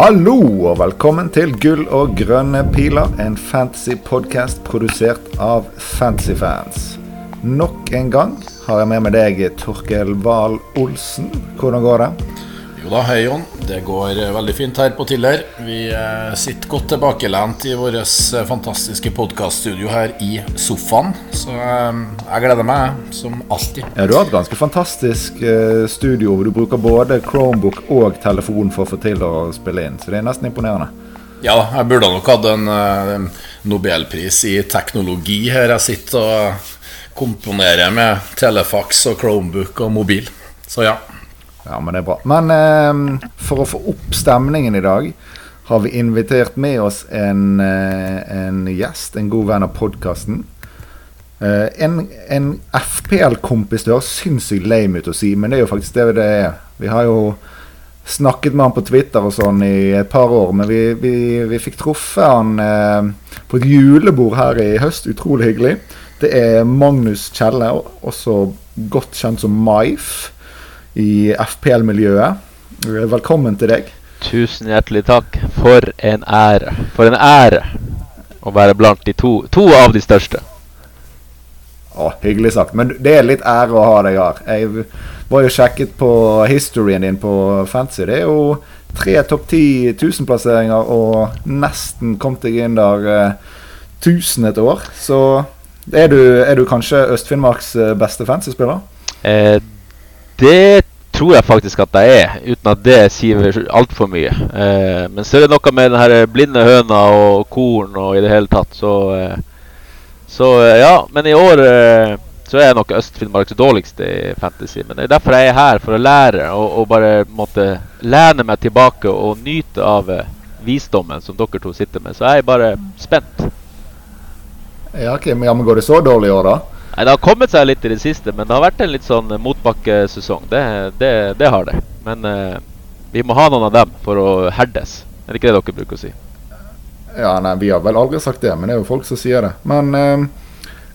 Hallo og velkommen til Gull og grønne piler, en fantasy-podcast produsert av Fantasyfans. Nok en gang har jeg med meg deg, Torkel Wahl Olsen. Hvordan går det? Jo da, hei Jon. Det går eh, veldig fint her på Tiller. Vi eh, sitter godt tilbakelent i vårt eh, fantastiske podkaststudio her i sofaen. Så jeg gleder meg, som alltid. Ja, Du har et ganske fantastisk studio hvor du bruker både Chromebook og telefon for å få til å spille inn. Så det er nesten imponerende. Ja, jeg burde nok hatt en nobelpris i teknologi her. Jeg sitter og komponerer med telefax og Chromebook og mobil. Så ja. Ja, men det er bra. Men eh, for å få opp stemningen i dag, har vi invitert med oss en, eh, en gjest, en god venn av podkasten. Eh, en, en FPL-kompis det høres sinnssykt lame ut å si, men det er jo faktisk det det er. Vi har jo snakket med han på Twitter og sånn i et par år, men vi, vi, vi fikk truffet han eh, på et julebord her i høst. Utrolig hyggelig. Det er Magnus Kjelle, også godt kjent som Maif i FPL-miljøet. Velkommen til deg. Tusen hjertelig takk. For en ære. For en ære å være blant de to, to av de største. Å, hyggelig sagt. Men det er litt ære å ha deg her. Jeg var jo sjekket på historien din på Fancy. Det er jo tre topp ti tusenplasseringer og nesten kom deg inn der tusen et år. Så er du, er du kanskje Øst-Finnmarks eh, beste fancy-spiller? Eh, det tror jeg faktisk at jeg er, uten at det sier altfor mye. Eh, men så er det noe med den blinde høna og korn og i det hele tatt, så eh, Så eh, ja. Men i år eh, så er jeg nok Øst-Finnmarks dårligste i Fantasy. Men det er derfor jeg er her, for å lære og, og bare måtte lene meg tilbake og nyte av eh, visdommen som dere to sitter med. Så jeg er bare spent. Ja, okay, men, ja, men Går det så dårlig i år, da? Nei, Det har kommet seg litt i det siste, men det har vært en litt sånn motbakkesesong. Det, det, det har det. Men uh, vi må ha noen av dem for å herdes. Er det ikke det dere bruker å si? Ja, nei, Vi har vel aldri sagt det, men det er jo folk som sier det. Men uh,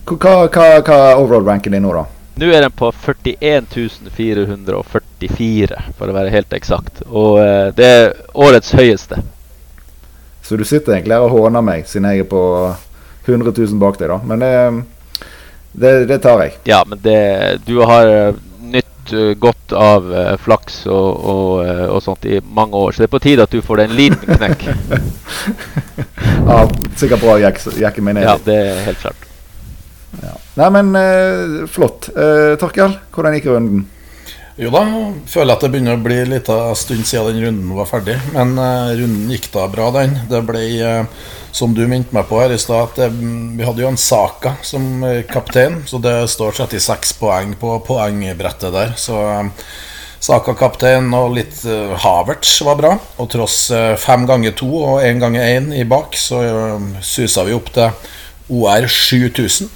hva, hva, hva er overall-ranken din nå, da? Nå er den på 41 444, for å være helt eksakt. Og uh, det er årets høyeste. Så du sitter egentlig her og håner meg, siden jeg er på 100 000 bak deg, da. Men det det, det, tar jeg. Ja, men det, du har uh, nytt uh, godt av uh, flaks og, og, og, sånt i mange år, så det er på tide at du får en liten knekk. ja, sikkert bra å jekke meg ned Ja, det er helt klart. Ja. Nei, men flott. Torkel, hvordan gikk runden? Jo da, føler at det begynner å bli en liten stund siden den runden var ferdig. Men uh, runden gikk da bra, den. Det ble, uh, som du minte meg på her i stad, at vi hadde jo en Saka som uh, kaptein. Så det står 36 poeng på poengbrettet der. Så Saka kaptein og litt Havertz var bra. Og tross fem ganger to og én ganger én i bak, så susa vi opp til OR 7000.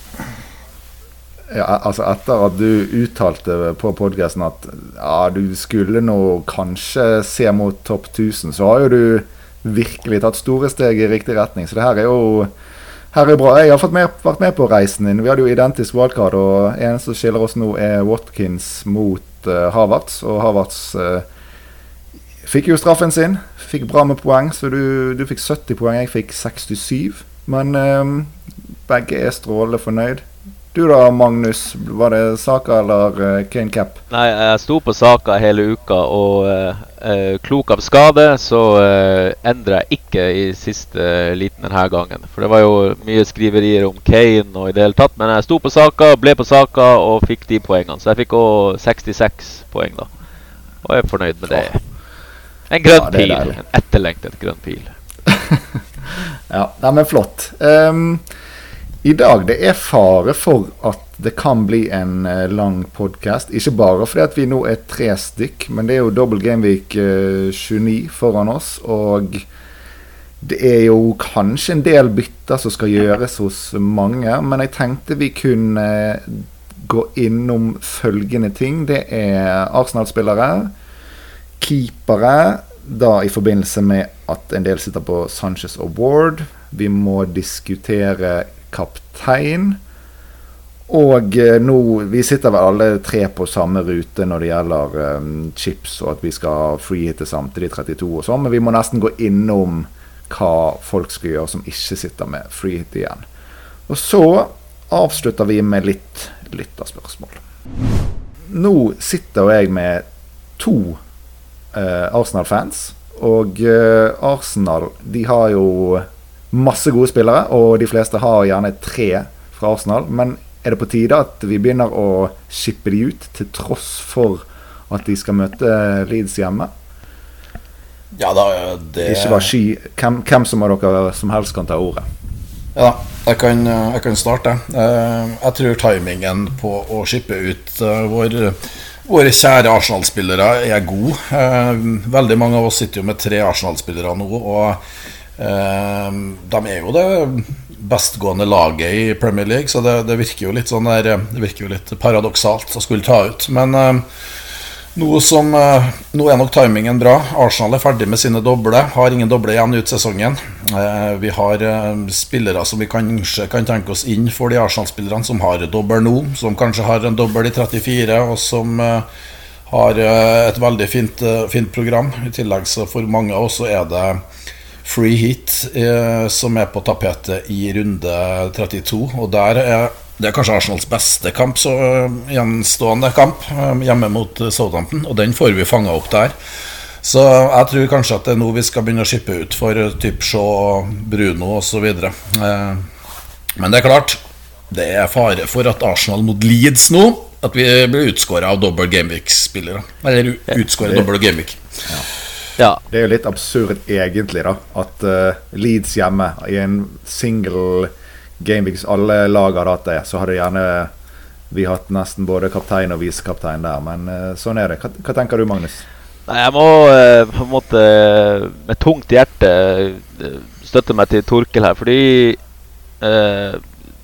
Ja, altså Etter at du uttalte på podkasten at ja, du skulle nå kanskje se mot topp 1000, så har jo du virkelig tatt store steg i riktig retning. Så det her er jo her er bra. Jeg har med, vært med på reisen din. Vi hadde jo identisk wildcard, og eneste som skiller oss nå, er Watkins mot uh, Havertz. Og Havertz uh, fikk jo straffen sin. Fikk bra med poeng, så du, du fikk 70 poeng. Jeg fikk 67. Men um, begge er strålende fornøyd. Du da, Magnus. Var det Saka eller uh, Kane Cap? Nei, jeg sto på Saka hele uka, og uh, klok av skade så uh, endra jeg ikke i siste liten denne gangen. For det var jo mye skriverier om Kane og i det hele tatt. Men jeg sto på Saka, ble på Saka og fikk de poengene. Så jeg fikk òg 66 poeng, da. Og jeg er fornøyd med det. En grønn ja, pil. En etterlengtet grønn pil. ja, nei, men flott. Um, i dag det er fare for at det kan bli en uh, lang podkast. Ikke bare fordi at vi nå er tre stykk, men det er jo dobbel Gameweek uh, 29 foran oss. Og det er jo kanskje en del bytter som skal gjøres hos mange. Men jeg tenkte vi kunne uh, gå innom følgende ting. Det er Arsenal-spillere, keepere, da i forbindelse med at en del sitter på Sanchez Award. Vi må diskutere kaptein. Og eh, nå Vi sitter vel alle tre på samme rute når det gjelder um, chips, og at vi skal freehitte samtidig 32 og sånn, men vi må nesten gå innom hva folk skal gjøre som ikke sitter med freehit igjen. Og så avslutter vi med litt lytterspørsmål. Nå sitter jeg med to uh, Arsenal-fans. Og uh, Arsenal de har jo masse gode spillere, og de fleste har gjerne tre fra Arsenal. Men er det på tide at vi begynner å shippe de ut, til tross for at de skal møte Leeds hjemme? Ja da, det Ikke bare sky. Hvem, hvem som av dere som helst kan ta ordet. Ja, jeg kan, jeg kan starte. Eh, jeg tror timingen på å shippe ut eh, vår, våre kjære Arsenal-spillere er god. Eh, veldig mange av oss sitter jo med tre Arsenal-spillere nå, og de er jo det bestgående laget i Premier League, så det, det virker jo litt sånn der, Det virker jo litt paradoksalt å skulle ta ut. Men noe som, eh, nå er nok timingen bra. Arsenal er ferdig med sine doble. Har ingen doble igjen ut sesongen. Eh, vi har eh, spillere som vi kanskje kan tenke oss inn for de Arsenal-spillerne som har dobbel nå. Som kanskje har en dobbel i 34, og som har et veldig fint, fint program. I tillegg så for mange av oss så er det free hit som er på tapetet i runde 32. Og der er det er kanskje Arsenals beste kamp, så øh, gjenstående kamp øh, hjemme mot Southampton, og den får vi fanga opp der. Så jeg tror kanskje at det er nå vi skal begynne å skippe ut for typ Shaw, Bruno osv. Men det er klart, det er fare for at Arsenal mot Leeds nå At vi blir utskåra av dobbel Gameweek-spillere. Eller utskåra dobbel Gameweek. Ja. Ja. Det er jo litt absurd egentlig, da. At uh, Leeds hjemme i en single game Hvis alle lag hadde hatt det, så hadde gjerne vi hatt nesten både kaptein og visekaptein der. Men uh, sånn er det. Hva, hva, tenker du, Magnus? Nei, Jeg må uh, på en måte med tungt hjerte støtte meg til Torkel her, fordi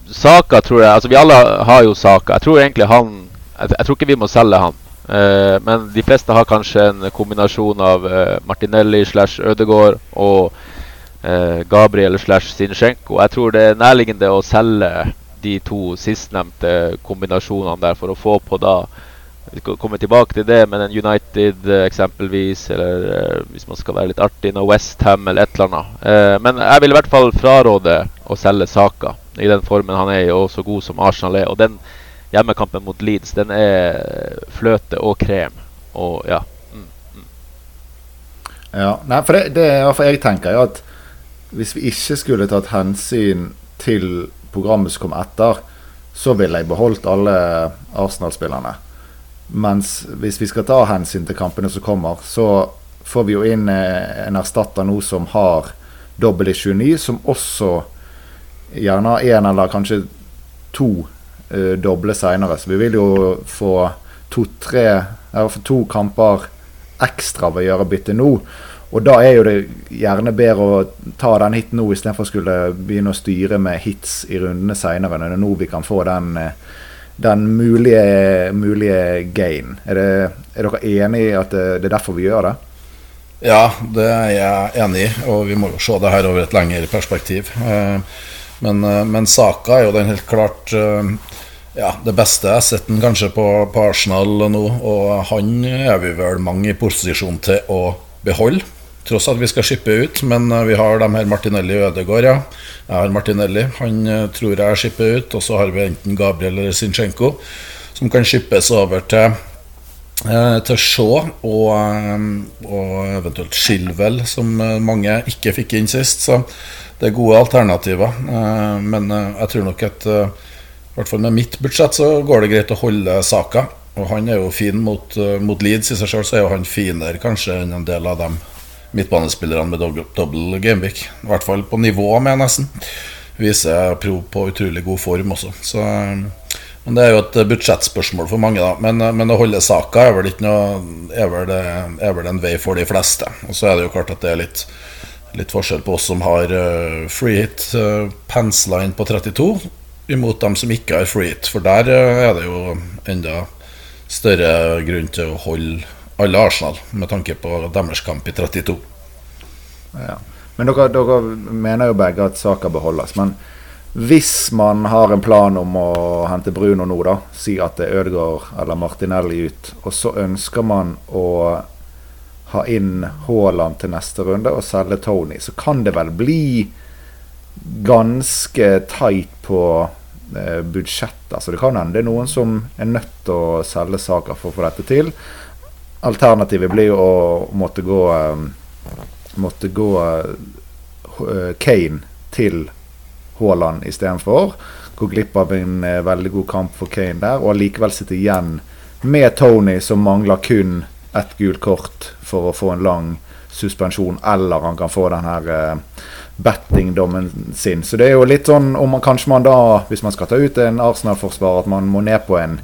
Saka tror jeg Altså, vi alle har jo Saka. Jeg tror egentlig han Jeg, jeg tror ikke vi må selge han. Men de fleste har kanskje en kombinasjon av Martinelli slash Ødegård og uh, Gabriel slash Sinchenko. Jeg tror det er nærliggende å selge de to sistnevnte kombinasjonene der for å få på da Vi skal komme tilbake til det, men en United eh, eksempelvis, eller eh, hvis man skal være litt artig, noe Westham eller et eller annet. Eh, men jeg vil i hvert fall fraråde å selge Saka i den formen han er i, og så god som Arsenal er. Og den hjemmekampen mot Leeds, den er fløte og krem. Og ja. Mm. Ja, nei, for det, det er iallfall jeg tenker, at hvis vi ikke skulle tatt hensyn til programmet som kom etter, så ville jeg beholdt alle Arsenal-spillerne. Mens hvis vi skal ta hensyn til kampene som kommer, så får vi jo inn eh, en erstatter nå som har dobbel i 29, som også gjerne har én eller kanskje to uh, doble seinere. Så vi vil jo få to-tre, to kamper ekstra ved å gjøre bytte nå. Og da er jo det gjerne bedre å ta den hiten nå istedenfor å skulle begynne å styre med hits i rundene seinere, det er nå vi kan få den, eh, den mulige, mulige gain. Er, det, er, dere enig i at det, det, er derfor vi gjør det? Ja, det er jeg enig i, og vi må jo se det her over et lengre perspektiv. Eh, men, eh, men saka er jo den helt klart ja, det beste. Jeg sett den kanskje på, på Arsenal nå, og han er vi vel mange i posisjon til å beholde tross at vi skal skippe ut. Men eh, vi har de her Martinelli og Ødegaard, ja. Jeg har Martinelli, han eh, tror jeg skipper ut. Og så har vi enten Gabriel eller Zinchenko, som kan skippes over til eh, til Shaw og, og eventuelt Shilwell, som mange ikke fikk inn sist. Så det er gode alternativer. Men jeg tror nok at i hvert fall med mitt budsjett så går det greit å holde saka. Og han er jo fin mot, mot Leeds i seg sjøl, så er jo han finere kanskje enn en del av dem midtbanespillerne med dobbel gameweek. I hvert fall på nivå med, nesten. Viser pro på utrolig god form også. Så, men Det er jo et budsjettspørsmål for mange, da. Men, men å holde saka er vel, ikke noe, er, vel det, er vel en vei for de fleste. Og så er det jo klart at det er litt, litt forskjell på oss som har free hit, uh, pensla inn på 32, imot dem som ikke har free hit. For der uh, er det jo enda større grunn til å holde alle Arsenal, med tanke på deres kamp i 32. Ja. Men dere, dere, mener jo begge at saka beholdes. Men hvis man har en plan om å hente Bruno nå, da, si at det er Ødegaard eller Martinelli ut, og så ønsker man å ha inn Haaland til neste runde og selge Tony, så kan det vel bli ganske tight på eh, budsjettet. Altså det kan hende det er noen som er nødt til å selge saker for å få dette til. Alternativet blir å måtte gå eh, Måtte gå eh, Kane til Haaland istedenfor. Gå glipp av en eh, veldig god kamp for Kane der, og allikevel sitte igjen med Tony, som mangler kun ett gult kort for å få en lang suspensjon, eller han kan få den her eh, bettingdommen sin. Så det er jo litt sånn om man kanskje man da, hvis man skal ta ut en Arsenal-forsvarer, at man må ned på en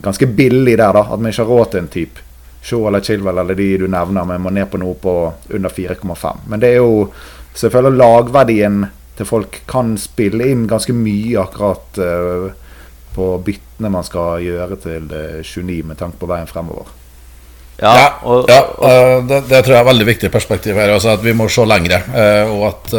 ganske billig der, da. At man ikke har råd til en type. Shaw eller Chilwell eller de du nevner, men må ned på noe på under 4,5. Men det er jo selvfølgelig lagverdien til folk kan spille inn ganske mye akkurat uh, på byttene man skal gjøre til 29 med tanke på veien fremover. Ja, ja, og, ja og, det, det, tror jeg er veldig viktig perspektiv her. Altså at vi må se lengre. Uh, og at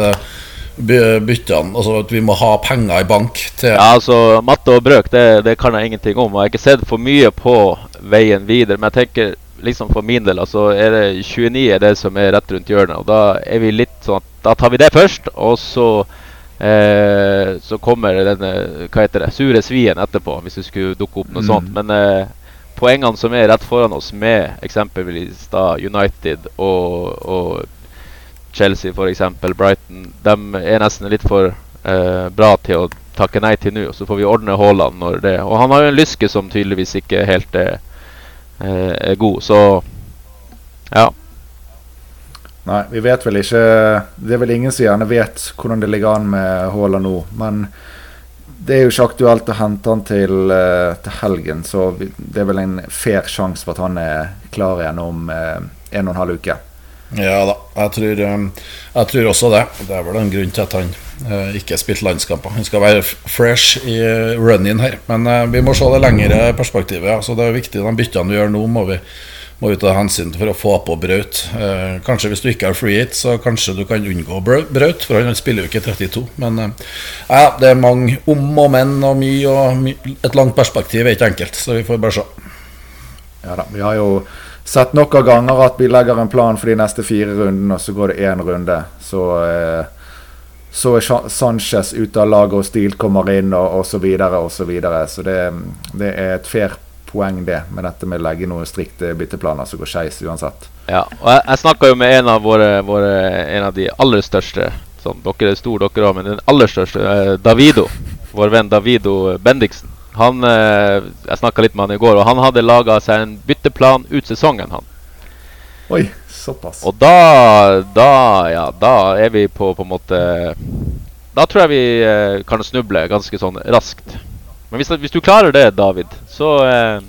byttene Altså at vi må ha penger i bank til Ja, altså matte og brøk, det, det kan jeg ingenting om. Og jeg har ikke sett for mye på veien videre. Men jeg tenker liksom for min del altså er det 29 er det som er rett rundt hjørnet. Og da er vi litt sånn at da tar vi det først, og så eh, så kommer denne hva heter det, sure svien etterpå, hvis det skulle dukke opp noe mm. sånt. Men eh, poengene som er rett foran oss, med eksempelvis da United og, og Chelsea f.eks., Brighton, de er nesten litt for eh, bra til å takke nei til nå. Så får vi ordne Haaland når det Og han har jo en lyske som tydeligvis ikke helt er, eh, er god, så ja. Nei, vi vet vel ikke Det er vel ingen som gjerne vet hvordan det ligger an med Haaland nå. Men det er jo ikke aktuelt å hente han til, uh, til helgen, så det er vel en fair sjanse for at han er klar igjen om uh, en og en halv uke. Ja da, jeg tror, um, jeg tror, også det. Det er vel en grunn til at han ikke har spilt landskamper. Han skal være fresh i run-in her. Men vi må se det lengre perspektivet. Ja. Så det er viktig, de byttene vi gjør nå, må vi må vi ta hensyn for å få på Braut. Eh, kanskje hvis du ikke har free hit, så kanskje du kan unngå Braut, for han spiller jo ikke 32. Men eh, det er mange om og men og mye, og my et langt perspektiv er ikke enkelt, så vi får bare se. Ja da, vi har jo sett nok av ganger at vi legger en plan for de neste fire rundene, og så går det én runde. Så, eh, så er Sanchez ute av laget, og Stil kommer inn, og osv., osv. Så, videre, så, så det, det er et fair poeng, det, med dette med å legge noen strikte bytteplaner som går skeis uansett. Ja, og jeg, jeg snakka jo med en av våre, våre, En av de aller største. Sånn, dere er store, dere òg, men den aller største, eh, Davido. Vår venn Davido Bendiksen. Han, eh, jeg snakka litt med han i går, og han hadde laga seg en bytteplan ut sesongen, han. Oi, såpass. Og da, da, ja, da er vi på på en måte Da tror jeg vi eh, kan snuble ganske sånn raskt. Men hvis, hvis, du klarer det, David, så eh,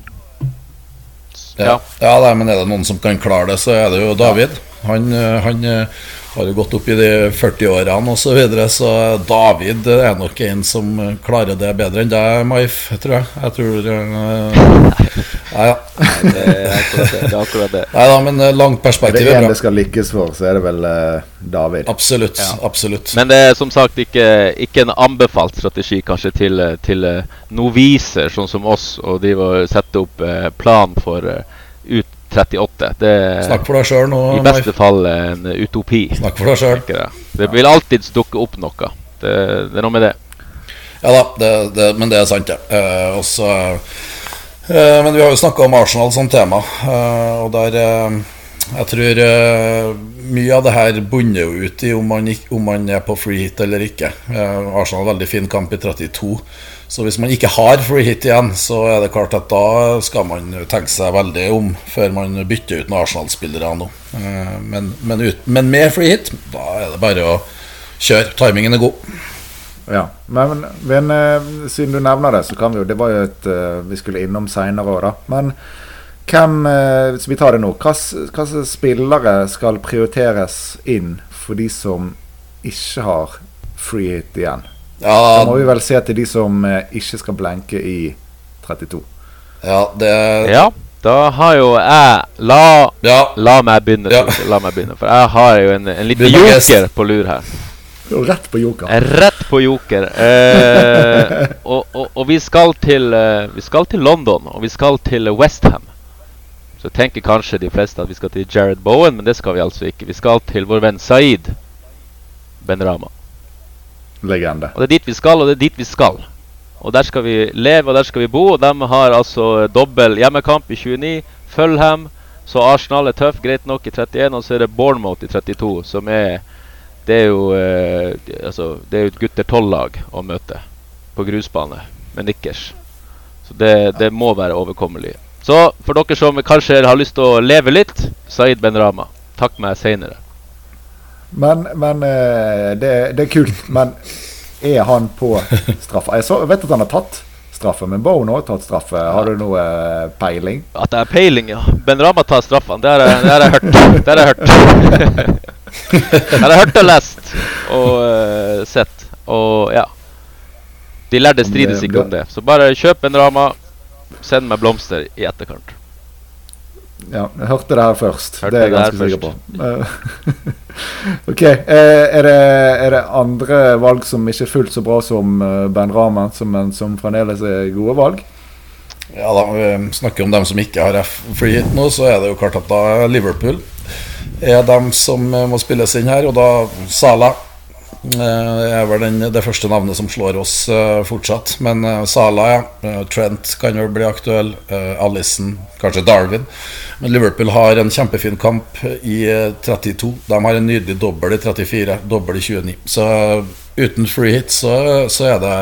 ja. ja, ja men er det noen som kan klare det, så er det jo David. Han, eh, han eh, har jo gått opp i de 40-årene osv. Så, videre, så David er nok en som klarer det bedre enn deg, Maif, tror jeg. Jeg tror uh, Ja, ja. det er akkurat det. det, er akkurat det. Nei da, men langt perspektiv er bra. Er det skal lykkes for, så er det vel uh, David. Absolutt. Ja. absolutt Men det er som sagt ikke, ikke en anbefalt strategi kanskje til, til noviser, sånn som oss, å sette opp uh, plan for uh, ut 38. Det Snakk for deg sjøl nå. I beste fall en utopi. Snakk for deg sjøl. Det. vil alltid dukke opp noe. Det, det, er noe med det. Ja da, det, det, men det er sant, det. Uh, også, uh, men vi har jo snakka om Arsenal som tema, uh, og der Jeg tror mye av det her bunner jo ut i om man, om man er på free hit eller ikke. Arsenal veldig fin kamp i 32. Så hvis man ikke har free hit igjen, så er det klart at da skal man tenke seg veldig om før man bytter ut noen Arsenal-spillere nå. Eh, men, men, men, med free hit, da er det bare å kjøre. Timingen er god. Ja, men, men eh, siden du nevner det, så kan vi jo Det var jo et uh, vi skulle innom seinere òg, da. Men hvem Så vi tar det nå. Hvilke spillere skal prioriteres inn for de som ikke har free hit igjen? Ja, da må vi vel se til de som eh, ikke skal blenke i 32. Ja, det Ja, da har jo jeg La, ja. la meg begynne. Ja. La meg begynne For jeg har jo en, en liten joker på lur her. Rett på joker. Rett på joker. Eh, og, og, og vi, skal til, eh, vi skal til London, og vi skal til Westham. Så tenker kanskje de fleste at vi skal til Jared Bowen, men det skal vi altså ikke. Vi skal til vår venn Saeed Benrama. Legende. Og det er dit vi skal, og det er dit vi skal. Og der skal vi leve, og der skal vi bo. Og de har altså dobbel hjemmekamp i 29. Fulham. Så Arsenal er tøff, greit nok, i 31. Og så er det Bournemouth i 32, som er Det er jo eh, altså, det er jo et gutter 12-lag å møte på grusbane med nikkers. Så det, det må være overkommelig. Så for dere som kanskje har lyst til å leve litt, Saeed Benrama. Takk meg seinere. Men, men eh, det, det er kult. Men er han på straffa? Jeg, så, jeg vet at han har tatt straffe, men Bowen har tatt straffe. Har du noe eh, peiling? At det er peiling, ja. Ben Rama tar straffene. Det har jeg, det har jeg hørt. Det har jeg hørt. det har jeg hørt og lest og uh, sett. Og ja. De lærde strides ikke om det. Så bare kjøp Ben Rama. Send meg blomster i etterkant. Ja, jeg hørte det her først. Hørte det er jeg ganske sikker på. Eh, ok. eh, Er det, er det andre valg som ikke er fullt så bra som eh, Ben Rama, som, men som fremdeles er gode valg? Ja, da vi snakker om dem som ikke har free hit nå, så er det jo klart at da er Liverpool er dem som må spilles inn her. Og da Sala eh, er vel den, det første navnet som slår oss eh, fortsatt. Men Salah, Sala, ja. Eh, Trent kan vel bli aktuell. Alison, kanskje Darwin. Men Liverpool har en kjempefin kamp i eh, 32. De har en nydelig dobbel i 34, dobbel i 29. Så eh, uten free hit så, så er, det,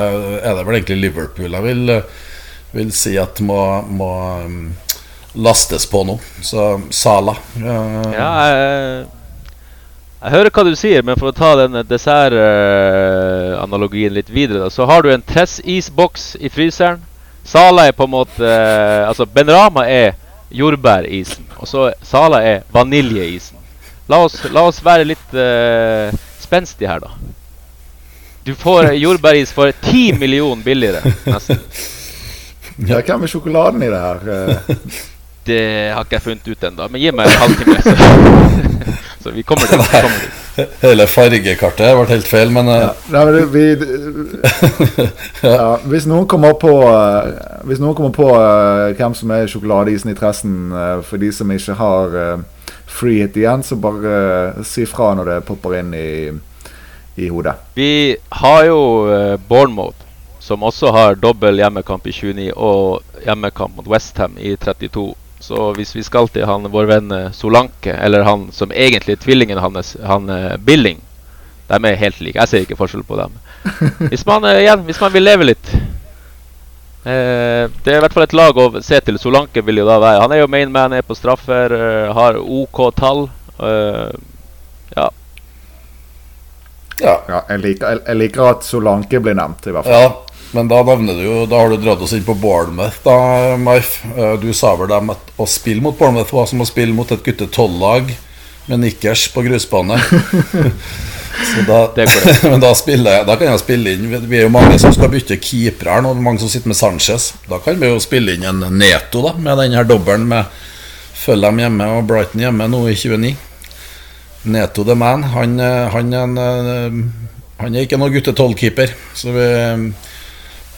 er det vel egentlig Liverpool jeg vil, eh, vil si at må, må mm, lastes på nå. Så Sala eh, Ja, jeg, jeg hører hva du sier, men for å ta den dessertanalogien litt videre, da, så har du en Tress-isboks i fryseren. Sala er på en måte eh, Altså, Benrama er jordbærisen, og så Sala er vaniljeisen. La oss, la oss være litt eh, spenstige her, da. Du får jordbæris for 10 millioner billigere, nesten. Ja, hva med sjokoladen i det her? Eh, Det har ikke jeg funnet ut ennå, men gi meg en halvtime. Så, så vi kommer dit. Kommer dit. Hele fargekartet ble helt feil, men eh, ja. Nei, men vi, ja, hvis noen kommer på eh, Hvis noen kommer på eh, hvem som er sjokoladeisen i tressen eh, for de som ikke har eh, free hit igjen, så bare eh, si fra når det popper inn i, i hodet. Vi har jo uh, Bournemouth, som også har dobbel hjemmekamp i 29 og hjemmekamp mot Westham i 32. Så hvis vi skal til han, vår venn eh, Solanke, eller han som egentlig er tvillingen hans, han eh, Billing De er helt like. Jeg ser ikke forskjell på dem. Hvis man, eh, igjen, hvis man vil leve litt eh, Det er i hvert fall et lag å se til. Solanke vil jo da være Han er jo main man, er på straffer, har OK tall. eh, ja. ja. Ja, jeg, liker, jeg, jeg liker at Solanke blir nevnt, i hvert fall. Ja, men da nevner du jo Da har du dratt oss inn på Bournemouth, da, Maif. Eh, Du sa vel dem at å spille mot Bournemouth var som å spille mot et gutte 12-lag med nikkers på grusbane. Så da, men da, spiller da kan jeg spille inn Vi er jo mange som skal bytte keepere her nå, mange som sitter med Sanchez. Da kan vi jo spille inn en Neto, da, med den her dobbelen med Fulham hjemme og Brighton hjemme nå i 29. Neto the man. Han, eh, han, en, eh, han er ikke noen gutte 12-keeper. Så vi,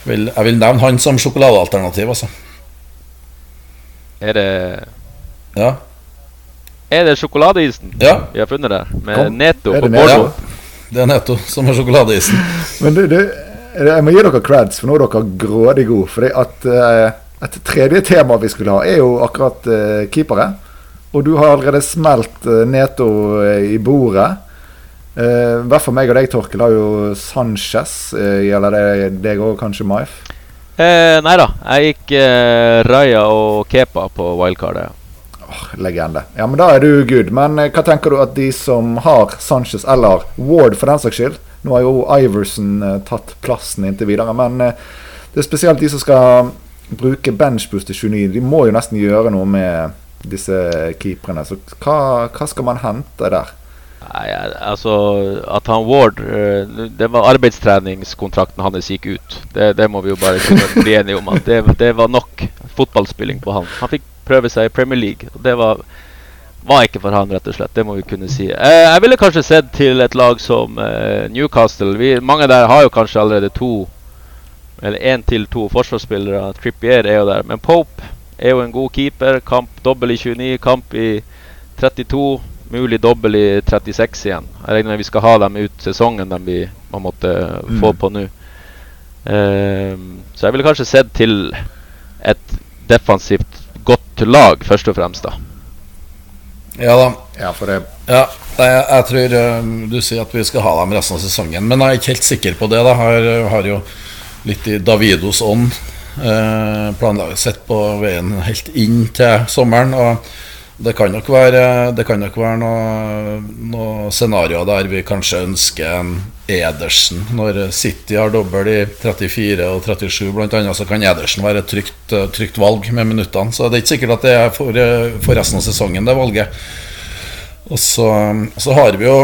vil, jeg vil nevne han som sjokoladealternativ, altså. Er det Ja. Er det sjokoladeisen ja, vi har funnet der? Med Kom. Neto Er på det ja. Det er Neto som er sjokoladeisen. Men du, du, jeg må gi dere creds, for nå er dere grådig gode. Fordi at uh, et tredje tema vi skulle ha, er jo akkurat uh, keepere. Og du har allerede smelt uh, Neto i bordet. Eh, I hvert fall meg og deg, Torkel, har jo Sanchez. Eh, gjelder det deg òg, kanskje, Maif? Eh, nei da. Jeg gikk eh, Raja og Kepa på wildcardet. Oh, legende. Ja, men da er du good. Men eh, hva tenker du at de som har Sanchez, eller Ward for den saks skyld Nå har jo Iverson eh, tatt plassen inntil videre, men eh, det er spesielt de som skal bruke benchboost til 29. De må jo nesten gjøre noe med disse keeperne. Så hva, hva skal man hente der? Nei, altså At han Ward eh, Det var arbeidstreningskontrakten hans gikk ut. Det, det må vi jo bare bli enige om. At det, det var nok fotballspilling på han. Han fikk prøve seg i Premier League. Og det var var ikke for han, rett og slett. Det må vi kunne si. Eh, jeg ville kanskje sett til et lag som eh, Newcastle. Vi, mange der har jo kanskje allerede to, eller én til to forsvarsspillere. Trippier er jo der. Men Pope er jo en god keeper. Kamp dobbel i 29, kamp i 32. Mulig dobbel i 36 igjen. Jeg regner med vi skal ha dem ut sesongen de vi man måtte mm. få på nå. Eh, så jeg ville kanskje sett til et defensivt godt lag, først og fremst. da ja da. Ja, for det ja, jeg, jeg tror um, du sier at vi skal ha dem resten av sesongen. Men jeg er ikke helt sikker på det. da Har, har jo litt i Davidos ånd eh, planlagt sett på veien helt inn til sommeren. Og det kan nok være, være noen noe scenarioer der vi kanskje ønsker en Edersen. Når City har dobbel i 34 og 37 bl.a., så kan Edersen være et trygt, trygt, valg med minuttene. Så det er ikke sikkert at det er for, for resten av sesongen, det valget. Og så, så har vi jo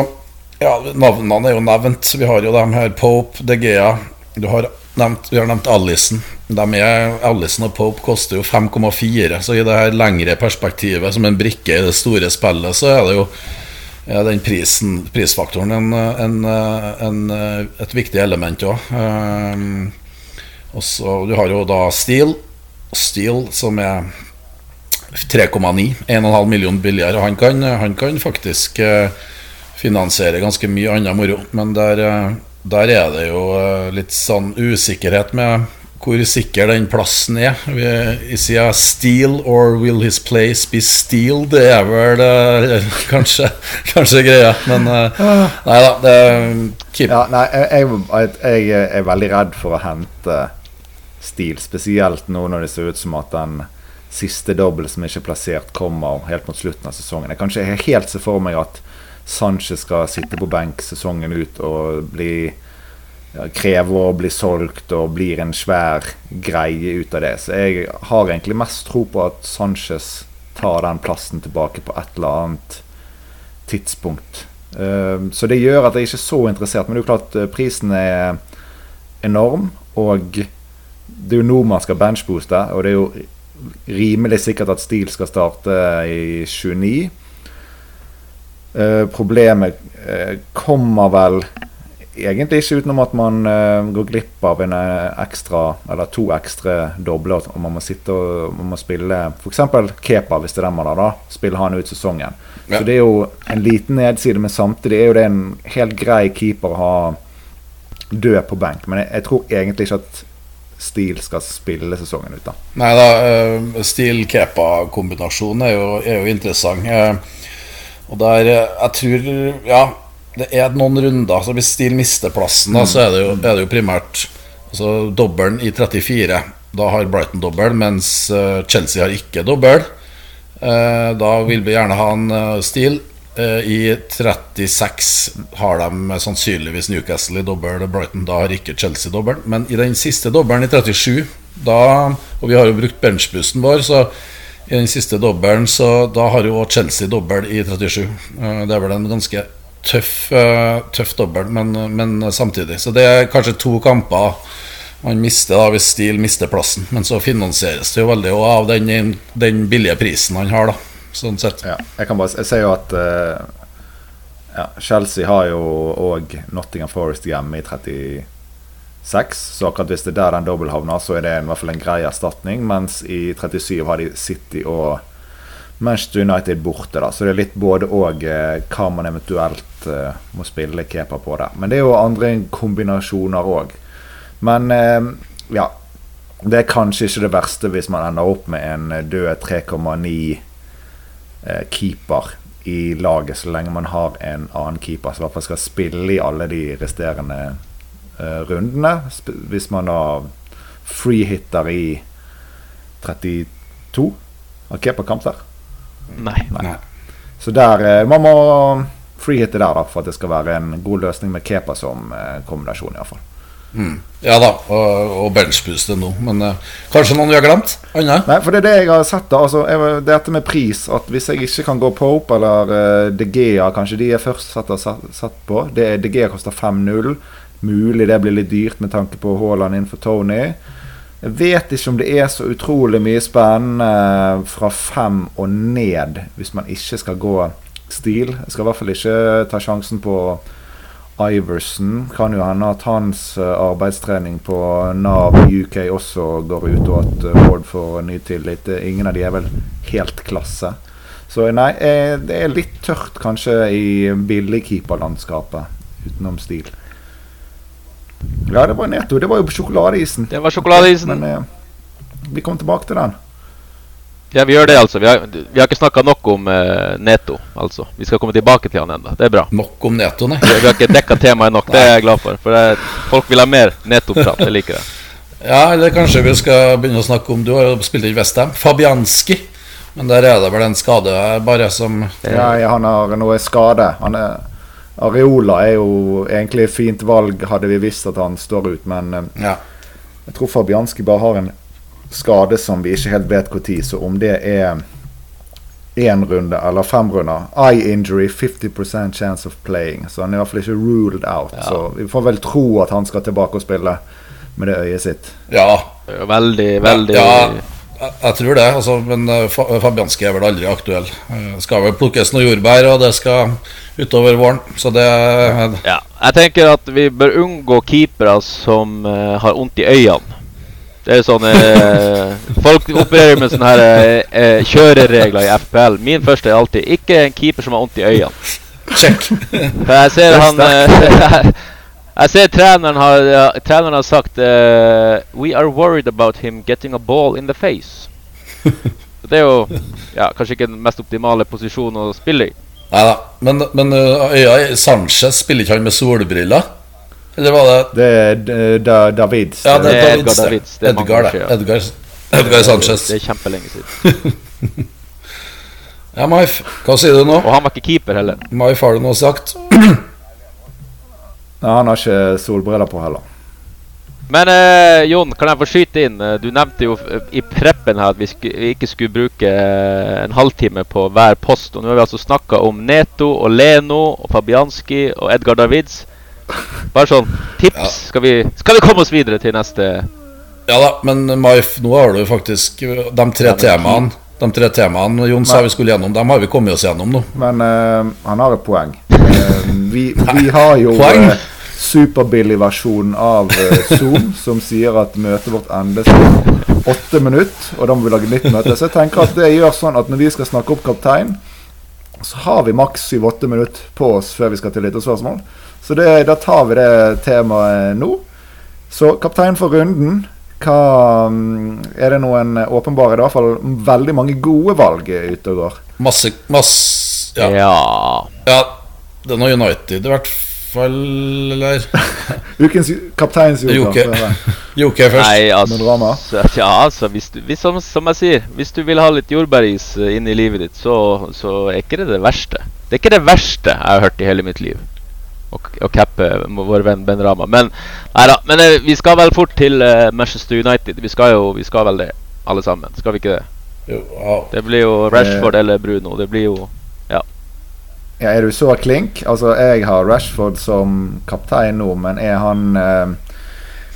ja, Navnene er jo nevnt. Vi har jo dem her Pope, De Gea. Du har nevnt, vi har nevnt Allison. Allison og Pope koster jo 5,4, så i det her lengre perspektivet, som en brikke i det store spillet, så er det jo ja, den prisen, prisfaktoren en, en, en, et viktig element òg. Um, du har jo da Steel, Steel som er 3,9, 1,5 million billigere. Han kan, han kan faktisk uh, finansiere ganske mye annen moro, men der uh, der er det jo eh, litt sånn usikkerhet med hvor sikker den plassen er. Vi sier 'steal or will his place be steal'? Det er vel uh, kanskje, kanskje greia, men uh, nei da. Det. Ja, nei, jeg, jeg, er veldig redd for å hente stil, spesielt nå når det ser ut som at den siste dobbel som ikke er plassert, kommer helt mot slutten av sesongen. Jeg kan ikke helt se for meg at Sanchez skal sitte på benk sesongen ut og bli ja, kreve å bli solgt og blir en svær greie ut av det. Så jeg har egentlig mest tro på at Sanchez tar den plassen tilbake på et eller annet tidspunkt. Uh, så det gjør at jeg ikke er så interessert. Men det er jo klart uh, prisen er enorm. Og det er jo nå man skal benchbooste, og det er jo rimelig sikkert at Steele skal starte i 29. Eh, problemet uh, kommer vel egentlig ikke utenom at man uh, går glipp av en ekstra eller to ekstra doble. Og man må sitte og man må spille f.eks. Kepa, hvis det er den man har, da. Spille han ut sesongen. Ja. Så det er jo en liten nedside, men samtidig er jo det en helt grei keeper å ha død på benk. Men jeg, jeg tror egentlig ikke at Stil skal spille sesongen ut, da. Nei da, Stil-Kepa-kombinasjonen er, er, jo interessant. Og der eh, Jeg tror Ja, det er noen runder. Så hvis Steele mister plassen, da, så er det jo, er det jo primært altså, dobbelen i 34. Da har Brighton dobbel, mens uh, Chelsea har ikke dobbel. Uh, da vil vi gjerne ha en Steele. I 36 har de sannsynligvis Newcastle i dobbel, Brighton. Da har ikke Chelsea dobbel. Men i den siste dobbelen, i 37, da Og vi har jo brukt benchbussen vår, så i den siste dobbelen, så da har jo Chelsea dobbel i 37. Eh, det er vel en ganske tøff, eh, tøff dobbel, men, men, samtidig. Så det er kanskje to kamper man mister da hvis Steele mister plassen. Men så finansieres det jo veldig av den, den, billige prisen han har, da. Sånn sett. Ja, jeg kan bare ser jo at uh, ja, Chelsea har jo òg Nottingham Forest hjemme i 30 seks. Så akkurat hvis det er der den dobbel havner, så er det i hvert fall en grei erstatning. Mens i 37 har de City og Manchester United borte. da Så det er litt både og eh, hva man eventuelt eh, må spille keeper på der. Men det er jo andre kombinasjoner òg. Men eh, ja. Det er kanskje ikke det verste hvis man ender opp med en død 3,9 eh, keeper i laget, så lenge man har en annen keeper som i hvert fall skal spille i alle de resterende rundene. Hvis man da freehitter i 32 Har Kepa kamp der? Nei. Nei. Så der eh, Man må freehitte der da for at det skal være en god løsning med Kepa som eh, kombinasjon, iallfall. Mm. Ja da, og, og benchbooste nå. Men uh, kanskje noen vi har glemt? Anna? Nei, for det er det jeg har sett. da altså, jeg, Dette med pris. At Hvis jeg ikke kan gå Pope eller uh, De Gea, kanskje de er først satt, satt på det er De Gea koster 5-0. Mulig det blir litt dyrt med tanke på Haaland innenfor Tony. Jeg vet ikke om det er så utrolig mye spennende fra fem og ned hvis man ikke skal gå stil. Jeg skal i hvert fall ikke ta sjansen på Iverson. Kan jo hende at hans eh, arbeidstrening på Nav UK også går ut, og at eh, Ward får ny tillit. Ingen av de er vel helt klasse. Så nei, eh, det er litt tørt kanskje i billigkeeperlandskapet utenom stil. Ja, det var Neto. Det var jo sjokoladeisen. Det var sjokoladeisen. Men eh, vi kommer tilbake til den. Ja, vi gjør det, altså. Vi har, vi har ikke snakka nok om eh, Neto, altså. Vi skal komme tilbake til han ennå. Det er bra. Nok om Neto, nei. Vi har ikke dekka temaet nok. Det er jeg glad for. For det, folk vil ha mer Neto-prat. Jeg liker det. Ja, eller kanskje vi skal begynne å snakke om Du har jo spilt i Westham. Fabianski. Men der er det vel en skade bare som Ja, ja, han har noe skade. Han er, Areola er jo egentlig et fint valg, hadde vi visst at han står ut, men eh, Ja. jeg tror Fabianski bare har en skade som vi ikke helt vet når, så om det er én runde eller fem runder Eye injury, 50% chance of playing. Så han er i hvert fall ikke ruled out. Ja. Så vi får vel tro at han skal tilbake og spille med det øyet sitt. ja. Veldig, veldig Ja, jeg, jeg tror det. Altså, men eh, Fabianski er vel aldri aktuell. Eh, skal vel plukkes noen jordbær, og det skal utover våren. Så det Ja. Jeg tenker at vi bør unngå keepere som uh, har vondt i øynene. Det er sånn eh, Folk opererer med sånne her eh, kjøreregler i FPL. Min første er alltid ikke en keeper som har vondt i øynene. Check. For jeg ser er han Jeg ser treneren har, ja, treneren har sagt uh, We are worried about him getting a ball in the face. Det er jo ja, kanskje ikke den mest optimale posisjonen å spille i. Nei da. Men, men eh, øya Sanchez spiller ikke han med solbriller? Eller var det Det er Da- David. Ja, det er Edgar. Davids, det er Edgar, det. Edgar, Edgar Sanchez. Det er kjempelenge siden. Ja, Maif, hva sier du nå? Og han var ikke keeper heller. Maif, har du noe sagt? Nei, han har ikke solbriller på heller. Men eh, Jon, kan jeg få skyte inn? Eh, Du nevnte jo eh, i preppen her at vi, sku, vi ikke skulle bruke en halvtime på hver post. Og nå har vi altså snakka om Neto og Leno og Fabianski og Edgar Davids. Bare sånn tips. Ja. Skal, vi, skal vi komme oss videre til neste Ja da, men Maif, nå har du faktisk de tre Ja, temaene De tre temaene Jon sa vi skulle gjennom, dem har vi kommet oss gjennom nå. Men uh, han har et poeng. Uh, vi, vi har jo Poeng? Uh, superbillig-versjonen av eh, Zoom som sier at møtet vårt endes om åtte minutter, og da må vi lage nytt møte. Så jeg tenker at det gjør sånn at når vi skal snakke opp kaptein, så har vi maks syv-åtte minutter på oss før vi skal til lytterspørsmål. Så det, da tar vi det temaet nå. Så kaptein for runden. Hva mm, Er det noen åpenbare i hvert fall veldig mange gode valg ute og går. Masse, masse ja. Ja. ja. Det har United i hvert fall, eller Ukens kapteins Joker. Joker først. Nei, altså, Med drama. så- ja, altså hvis du, hvis, som, som jeg sier, hvis du vil ha litt jordbæris eh, inn i livet ditt, så, så er ikke det det verste. Det er ikke det verste jeg har hørt i hele mitt liv. Å cappe vår venn Ben Rama. Men neida, Men eh, vi skal vel fort til uh, Manchester United. Vi skal jo vi skal vel det, alle sammen. Skal vi ikke det? Jo, wow. Det blir jo Rashford eller Bruno. Det blir jo Ja, er du så klink? Altså, jeg har Rashford som kaptein nå, men er han eh,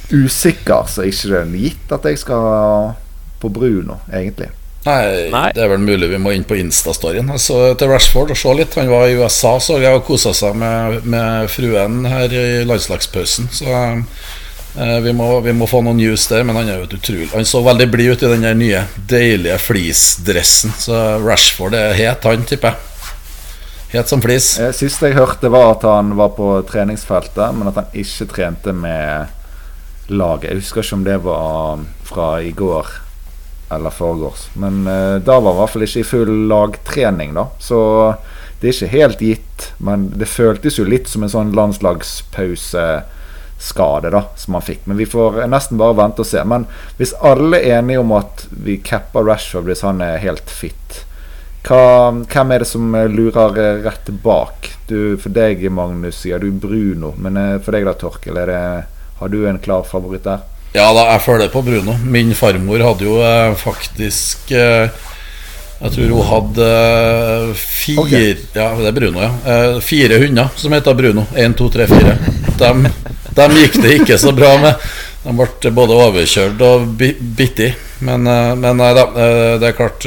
usikker, så er ikke det gitt at jeg skal på Bruno, egentlig. Nei, Nei. det er vel mulig vi må inn på Insta-storyen. altså, til Rashford og se litt. Han var i USA, så jeg, og kosa seg med, med fruen her i landslagspausen. Så eh, vi, må, vi må få noen news der. Men han er jo et utrolig Han så veldig blid ut i den der nye, deilige fleecedressen. Så Rashford er het, han, tipper jeg. Het som flis. Sist jeg hørte, var at han var på treningsfeltet, men at han ikke trente med laget. Jeg husker ikke om det var fra i går eller foregårs. Men eh, da var han i hvert fall ikke i full lagtrening, da. Så det er ikke helt gitt. Men det føltes jo litt som en sånn landslagspauseskade da, som han fikk. Men vi får nesten bare vente og se. Men hvis alle er enige om at vi capper Rashford hvis han er helt fit, hva, hvem er det som eh, lurer eh, rett bak? Du, for deg, Magnus, sier du Bruno. Men eh, for deg da, Torkel, det, har du en klar favoritt der? Ja da, jeg følger på Bruno. Min farmor hadde jo faktisk Jeg tror hun hadde fire okay. Ja, det er Bruno, ja. Fire hunder som heter Bruno. Én, to, tre, fire. Dem, dem gikk det ikke så bra med. De ble både overkjørt og bi- bitt i. Men, men nei da, det er klart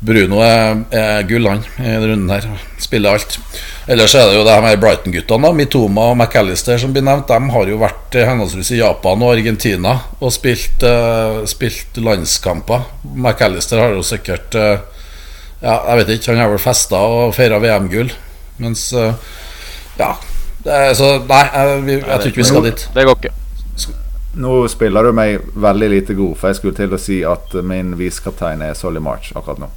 Bruno er, er gull, han, i denne runden her. Spiller alt. Ellers er det jo de her Brighton-guttene, Mitoma og McAllister, som blir nevnt. De har jo vært eh, henholdsvis i Japan og Argentina og spilt, uh, spilt landskamper. McAllister har jo sikkert uh, Ja, jeg vet ikke, han har vel festa og feira VM-gull. Mens uh, Ja. Det er, så nei, jeg, vi, jeg tror ikke vi skal dit. Det går ikke. Nå spiller du meg veldig lite god, for jeg skulle til å si at min visekaptein er Solly March akkurat nå.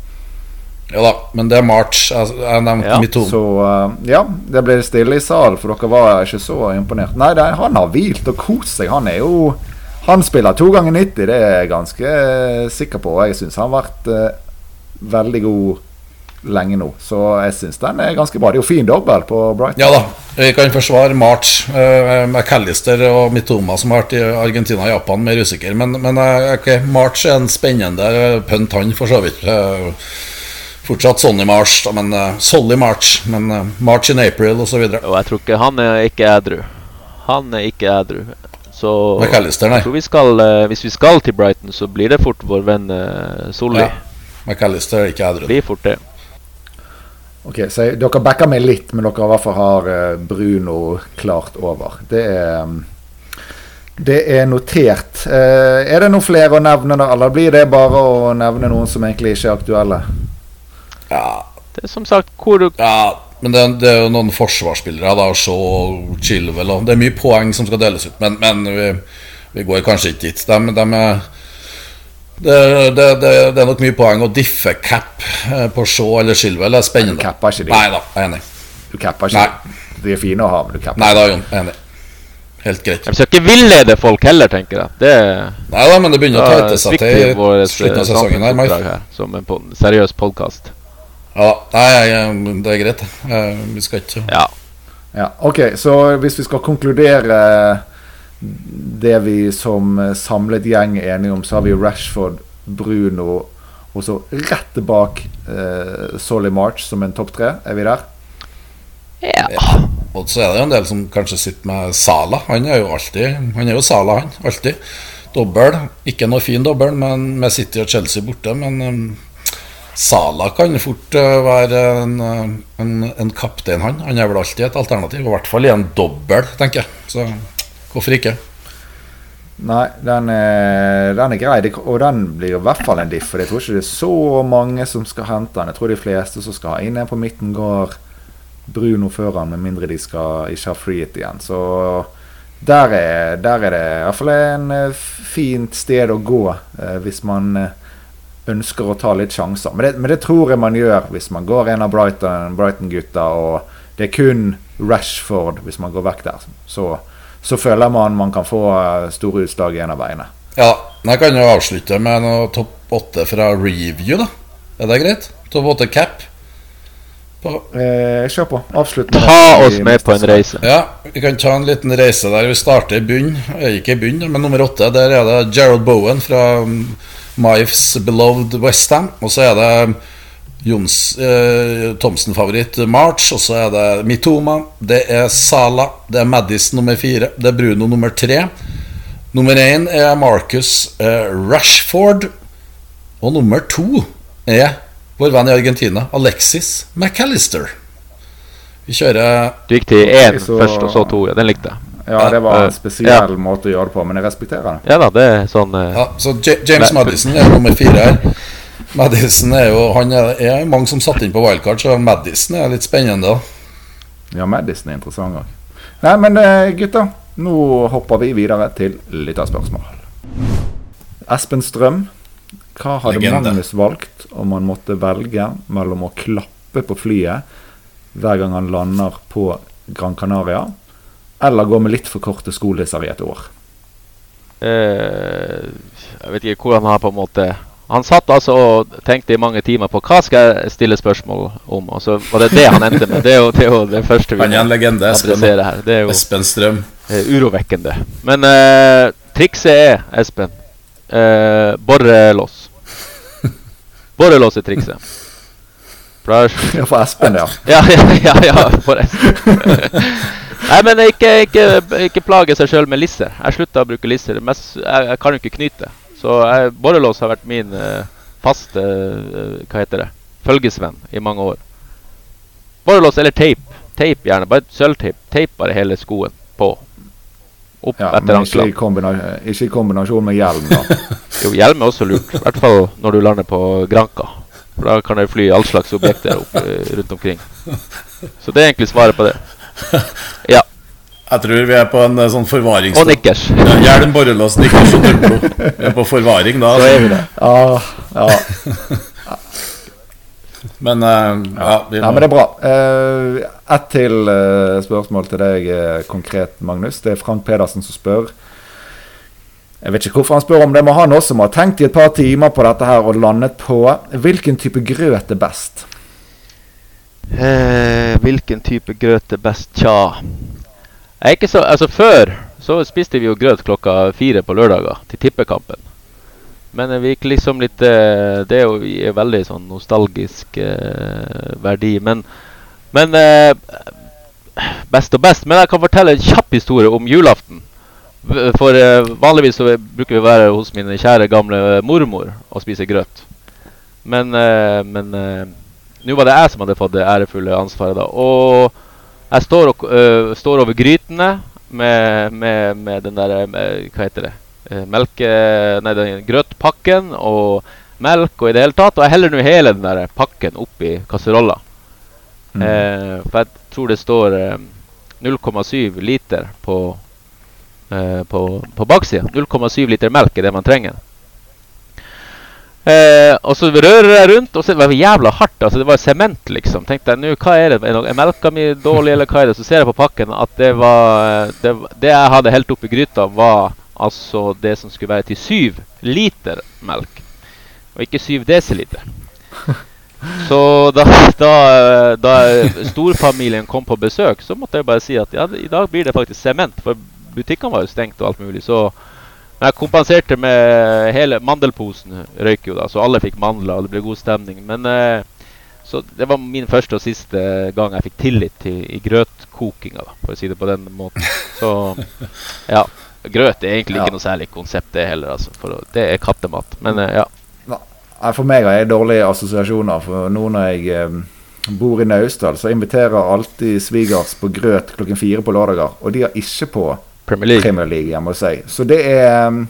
Ja da, men det er March. Jeg, jeg nevnte Ja, Mitoma. Så uh, ja, det ble stille i salen, for dere var ikke så imponert. Nei, det, han har hvilt og kost seg. Han er jo Han spiller to ganger 90, det er jeg ganske eh, sikker på. Jeg syns han har vært uh, veldig god lenge nå. Så jeg syns den er ganske bra. Det er jo fin dobbel på Brighton. Ja da, vi kan forsvare March. Uh, McAllister og Mitoma, som har vært i Argentina og Japan, mer usikker. Men, men eh, ok, March er en spennende pønt, han, for så vidt. Eh, fortsatt Sonny March, da, men uh, Solly March. Men uh, March in April, osv. Og jeg tror ikke han er ikke edru. Han er ikke edru. Så McAllister, nei. jeg tror vi skal, uh, hvis vi skal til Brighton, så blir det fort vår venn uh, Solli. Ja. McAllister er ikke edru. Blir fort det. Ok, så Dere backer meg litt, men dere i hvert fall har Bruno klart over. Det er mm, det er notert. Eh, er det noen flere å nevne, da? Eller blir det bare å nevne noen som egentlig ikke er aktuelle? Ja, Det er som sagt hvor Ja, men det, det er jo noen forsvarsspillere, da, Shaw, Chilwell og Det er mye poeng som skal deles ut, men, men vi, vi går kanskje ikke dit. De, de er det, det, det, det er nok mye poeng å diffe cap eh, på Shaw eller Shilwell. Det er spennende. Du capper ikke de. Nei da, jeg er enig. Du capper ikke. De er fine å ha, men du capper Nei da, Jon. jeg er Enig. Helt greit. Jeg skal ikke villede folk heller, tenker jeg. Det Nei da, men det begynner å da seg til i slutten av sesongen her. her, som en po- seriøs podkast. Ja, nei, det er greit. Eh, Vi skal ikke Ja. Ja, ok, så hvis vi skal konkludere det vi som samlet gjeng er enige om, så har vi Rashford, Bruno og så rett bak eh, Solly March som en topp tre. Er vi der? ja. Og så er det jo en del som kanskje sitter med Sala. Han er jo alltid Han er jo Sala, han. Alltid. Dobbel. Ikke noe fin dobbel men med City og Chelsea borte, men um, Sala kan fort uh, være en, uh, en, en kaptein, han. Han er vel alltid et alternativ. I hvert fall i en dobbel, tenker jeg. Så hvorfor ikke? Nei, den er, den er grei. Og den blir i hvert fall en diff. For jeg tror ikke det er så mange som skal hente den. Jeg tror de fleste som skal ha inn en på midten, går Bruno før han, med mindre de skal ikke ha freehit igjen. Så der er, der er det i hvert fall en eh, fint sted å gå eh, hvis man eh, ønsker å ta litt sjanser. Men det, men det tror jeg man gjør hvis man går en av Brighton- Brighton-gutta, og det er kun Rashford hvis man går vekk der. Så, så føler man man kan få eh, store utslag i en av veiene. Ja, jeg kan jo avslutte med noe topp åtte fra review, da. Er det greit? Topp åtte cap. På Eh, kjør på. Avslutt med Ta oss med på en reise. Ja, vi kan ta en liten reise der. Vi starter i bunn. Eh, Ikke i bunnen, men nummer åtte. Der er det Gerald Bowen fra Mives beloved Westham. Og så er det Jons eh, Thomsen-favoritt March. Og så er det Mitoma. Det er Sala. Det er Maddis nummer fire. Det er Bruno nummer tre. Nummer én er Marcus eh, Rashford. Og nummer to er vår venn i Argentina, Alexis McAllister. Vi kjører Du gikk til én så- først, og så to. Ja, den likte jeg. Ja, det var Eh, en spesiell måte å gjøre det på, men jeg respekterer det. Ja da, det er sånn uh, Ja, så James Nei. Madison er nummer fire her. Madison er jo Han er, er mange som satte inn på wildcard, så Madison er litt spennende. òg. Ja, Madison er interessant òg. Nei, men gutta, nå hopper vi videre til lytterspørsmål. Espen Strøm, hva hadde. Magnus valgt om han måtte velge mellom å klappe på flyet hver gang han lander på Gran Canaria, eller gå med litt for korte skolisser i et år? Uh, Jeg vet ikke hvor han har på en måte Han satt altså og tenkte i mange timer på hva skal jeg stille spørsmål om, og så var det det han endte med. Det er jo det, er jo det første vi Han er en legende, Espen. adressere her. Det er jo Espen Strøm. eh, urovekkende. Men uh, trikset er, Espen uh, Borrelås. Borrelås er trikset. For Ja, for Espen, ja. Ja, ja, ja, ja for Espen. Nei, men ikke, ikke, ikke plage seg sjøl med lisser. Jeg slutta å bruke lisser. Mest, jeg, jeg, kan jo ikke knyte. Så jeg, borrelås har vært min uh, faste uh, Hva heter det? Følgesvenn i mange år. Borrelås eller teip. Teip gjerne. Bare sølvteip. Teip bare hele skoen på. Opp Ja, etter ikke i, ikke i kombinasjon med hjelm, da. Jo, hjelm er også lurt. I hvert fall når du lander på Granka. For da kan det fly all slags objekter opp, eh, rundt omkring. Så det er egentlig svaret på det. Ja. Jeg tror vi er på en eh, sånn forvarings... Og nikkers. Ja, Hjelm, borrelås, nikkers og turbo. Vi er på forvaring da. Så er vi det. Ja, ja. Men eh, ja, vi ja, må men det er bra. Uh, ett til eh, spørsmål til deg eh, konkret, Magnus. Det er Frank Pedersen som spør. Jeg vet ikke hvorfor han spør om det, men han også må ha tenkt i et par timer på dette her og landet på hvilken type grøt er best. Eh, hvilken type grøt er best? Tja Jeg er ikke så, altså Før så spiste vi jo grøt klokka fire på lørdager til tippekampen. Men vi gikk liksom litt eh, Det er jo er veldig sånn nostalgisk eh, verdi. Men, men eh, Best og best. Men jeg kan fortelle en kjapp historie om julaften. For eh, vanligvis så bruker vi å være hos min kjære gamle mormor og spise grøt. Men, men nå var det jeg som hadde fått det ærefulle ansvaret. da Og jeg står, og, uh, står over grytene med, med, med den der med, Hva heter det? Eh, melke... Nei, den grøtpakken og melk og i det hele tatt. Og jeg heller nå hele den der pakken oppi kasserolla. Mm. Eh, for jeg tror det står eh, 0,7 liter på, eh, på, på baksida. 0,7 liter melk er det man trenger. Eh, og så rører jeg rundt, og så var det jævla hardt. altså Det var sement, liksom. Tenkte jeg, nå, hva Er det? Er melka mi dårlig, eller hva er det? Så ser jeg på pakken at det var Det, det jeg hadde helt oppi gryta, var altså det som skulle være til syv liter melk. Og ikke syv desiliter. Så da, da, da storfamilien kom på besøk, så måtte jeg bare si at ja, i dag blir det faktisk sement. For butikkene var jo stengt og alt mulig. Så men jeg kompenserte med hele mandelposen røyk jo da, så alle fikk mandler, og det ble god stemning. Men eh, Så det var min første og siste gang jeg fikk tillit til i grøtkokinga, da, for å si det på den måten. Så ja. Grøt er egentlig Ja. ikke noe særlig konsept, det heller. altså. For det er kattemat. Men eh, ja. For meg har jeg dårlige assosiasjoner. For nå når jeg eh, bor i Naustdal, så inviterer alltid svigers på grøt klokken fire på lørdager. Og de har ikke på Premier League. Premier League jeg må si. Så det er um,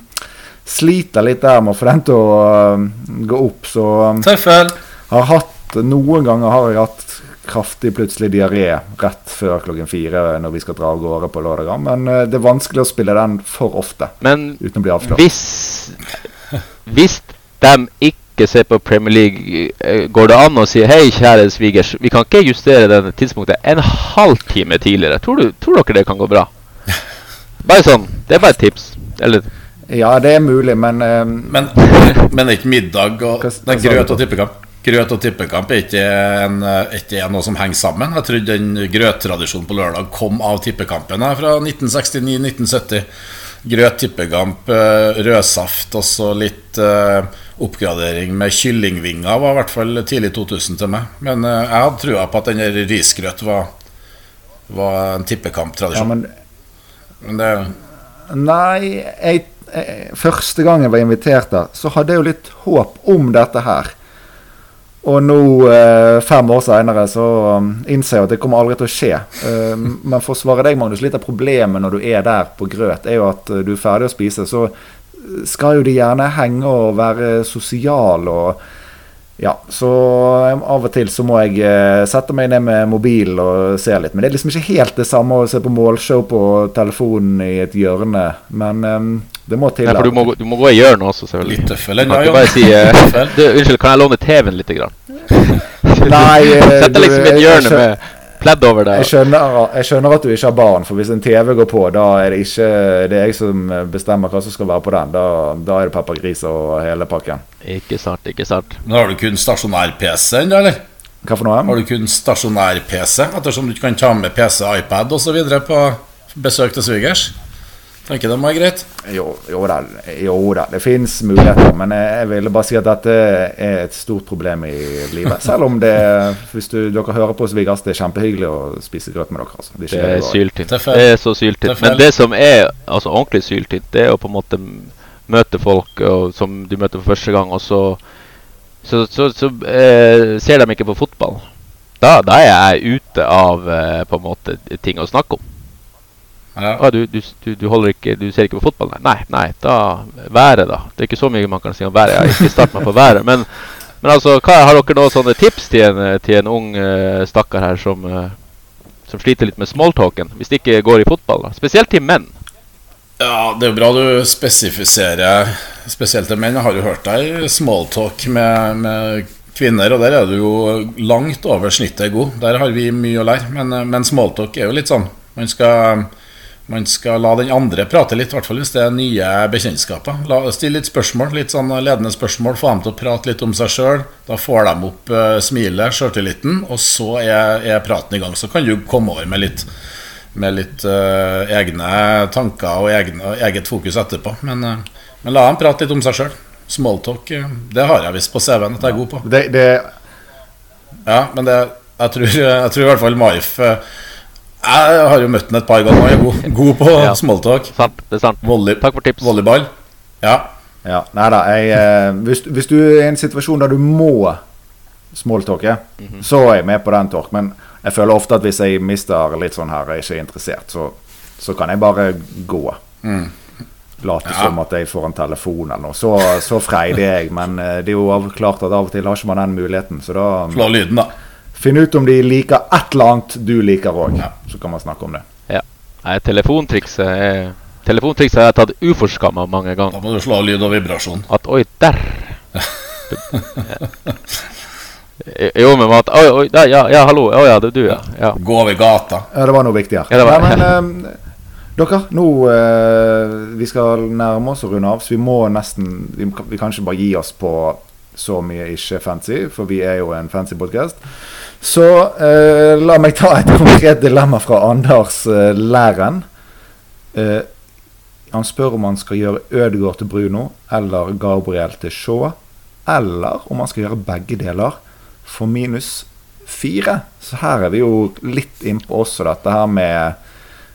Sliter litt der med å få den til å um, gå opp. Så um, Tøffel! har hatt Noen ganger har jeg hatt kraftig plutselig diaré rett før klokken fire når vi skal dra av gårde på lørdag. Men eh, det er vanskelig å spille den for ofte Men uten å bli avslørt. hvis Hvis de ikke ser på Premier League, eh, går det an å si Hei, kjære svigers, vi kan ikke justere denne tidspunktet en halvtime tidligere. Tror, du, tror dere det kan gå bra? Bare sånn. Det er bare et tips. Eller Ja, det er mulig, men um, Men, men er ikke middag og Hva- hva Nei, grøt og tippekamp Grøt og tippekamp er ikke, en, eh, ikke noe som henger sammen. Jeg trodde den grøttradisjonen på lørdag kom av tippekampen her fra 1969-1970. Grøt, tippekamp, eh, rødsaft og så litt eh, oppgradering med kyllingvinger var i hvert fall tidlig 2000 til meg. Men eh, jeg hadde trua på at den der risgrøt var, var en ja, tippekamptradisjon. men men det Nei, jeg, jeg, første gang jeg var invitert der, så hadde jeg jo litt håp om dette her. Og nå, eh, fem år seinere, så um, innser jeg at det kommer aldri til å skje. Eh, men for å svare deg, Magnus, litt av problemet når du er der på grøt, er jo at eh, du er ferdig å spise, så skal jo de gjerne henge og være sosiale og ja, så eh, av og til så må jeg eh, sette meg ned med mobilen og se litt. Men det er liksom ikke helt det samme å se på målshow på telefonen i et hjørne. Men um, det må til. Nei, for du må, du må gå i hjørnet også, selvfølgelig. litt tøffel kan ikke bare si uh, du, Unnskyld, kan jeg låne TV-en litt? Grann? Nei, eh, Sett deg liksom i et hjørne med pledd over Jeg deg. skjønner, jeg skjønner at du ikke har barn, for hvis en TV går på, da er det ikke det er jeg som bestemmer hva som skal være på den. Da, da er det Peppa Gris og hele pakken. Ikke sant, ikke sant. Men har du kun stasjonær-PC ennå, eller? Hva for noe? Har du kun stasjonær-PC, ettersom du ikke kan ta med PC, iPad osv. på besøk til svigers? Tenker det må være greit. Jo, jo da, jo da, det fins muligheter. Men jeg, jeg ville bare si at dette er et stort problem i livet. Selv om det, hvis du, dere hører på Svigas, det er kjempehyggelig å spise grøt med dere. Altså. Det er Det er det det syltynt. Det er. Det så syltynt. Men det som er altså, ordentlig syltynt, det er å på en måte møte folk og, som du møter for første gang, og så, så, så, så eh, ser de ikke på fotball. Da, da er jeg ute av eh, på en måte ting å snakke om. Ja. Ah, du, du, du, du, holder ikke, du ser ikke på fotball? Nei, nei, nei, da været, da. Det er ikke så mye man kan si om været. Jeg har ikke start meg på været. Men, men altså, hva, har dere noen sånne tips til en, eh, til en ung uh, stakkar her som, uh, som sliter litt med smalltalken, hvis det ikke går i fotball? da? Spesielt til menn. Ja, det er jo bra du spesifiserer Spesielt til menn. Jeg har jo hørt deg smalltalk med, med kvinner, og der er du jo langt over snittet god. Der har vi mye å lære. Men, men smalltalk er jo litt sånn Man skal, man skal la den andre prate litt, i hvert fall hvis det er nye bekjentskaper. Still litt spørsmål, litt sånn ledende spørsmål. Få dem til å prate litt om seg sjøl. Da får de opp uh, smilet, sjøltilliten, og så er, er praten i gang. Så kan du komme over med litt med litt uh, egne tanker og egne, eget fokus etterpå. Men, uh, men la dem prate litt om seg sjøl. Smalltalk, det har jeg visst på CV-en at jeg er god på. Det, det, Ja, men det, jeg, tror, jeg tror i hvert fall Marif Jeg har jo møtt ham et par ganger Jeg er god, god på Ja. smalltalk. Sant, det er sant. Volley, Takk for tips. volleyball. Ja. ja, nei da. Jeg, eh, hvis, hvis du er i en situasjon der du må smalltalke, så er jeg med på den talk. Men jeg føler ofte at hvis jeg mister litt sånn her, jeg ikke er interessert, så, så kan jeg bare gå. Late som at jeg får en telefon eller noe. Så, så freidig er jeg. Men eh, det er jo klart at av og til har ikke man den muligheten. Så da Slå lyden, da. Finn ut om de liker et eller annet du liker òg. Ja. Så kan man snakke om det. Ja. Nei, telefontrikset er Telefontrikset har jeg tatt uforskamma mange ganger. Da må du slå av lyd og vibrasjon. At oi, der Jo, men at Oi, oi, der, ja, ja, hallo. Å ja, det er du, ja. ja. Gå over gata. Ja, det var noe viktigere. Ja, var- Nei, men um, dere, nå uh, Vi skal nærme oss å runde av, så vi må nesten Vi, vi kan ikke bare gi oss på så mye ikke fancy, for vi er jo en fancy podkast. Så eh, la meg ta et konkret dilemma fra Anders eh, Læren. Eh, han spør om han skal gjøre Ødegaard til Bruno eller Gabriel til Shaw. Eller om han skal gjøre begge deler for minus fire. Så her er vi jo litt innpå også dette her med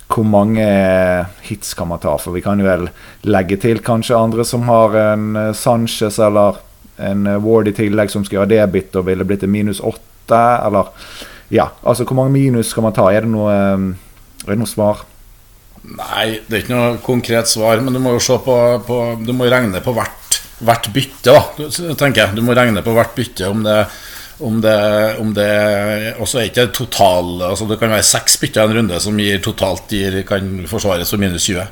hvor mange hits kan man ta? For vi kan jo vel legge til kanskje andre som har en eh, Sanchez eller en eh, Ward i tillegg som skal gjøre debit og ville blitt en minus åtte, eller Ja, altså hvor mange minus skal man ta? Er det noe, eh, er det noe svar? Nei, det er ikke noe konkret svar, men du må jo se på, på Du må regne på hvert, hvert bytte, da, tenker jeg. Du må regne på hvert bytte om det om det, om det også er ikke total altså Det kan være seks bytter i en runde som gir totalt gir, kan forsvares for minus 20.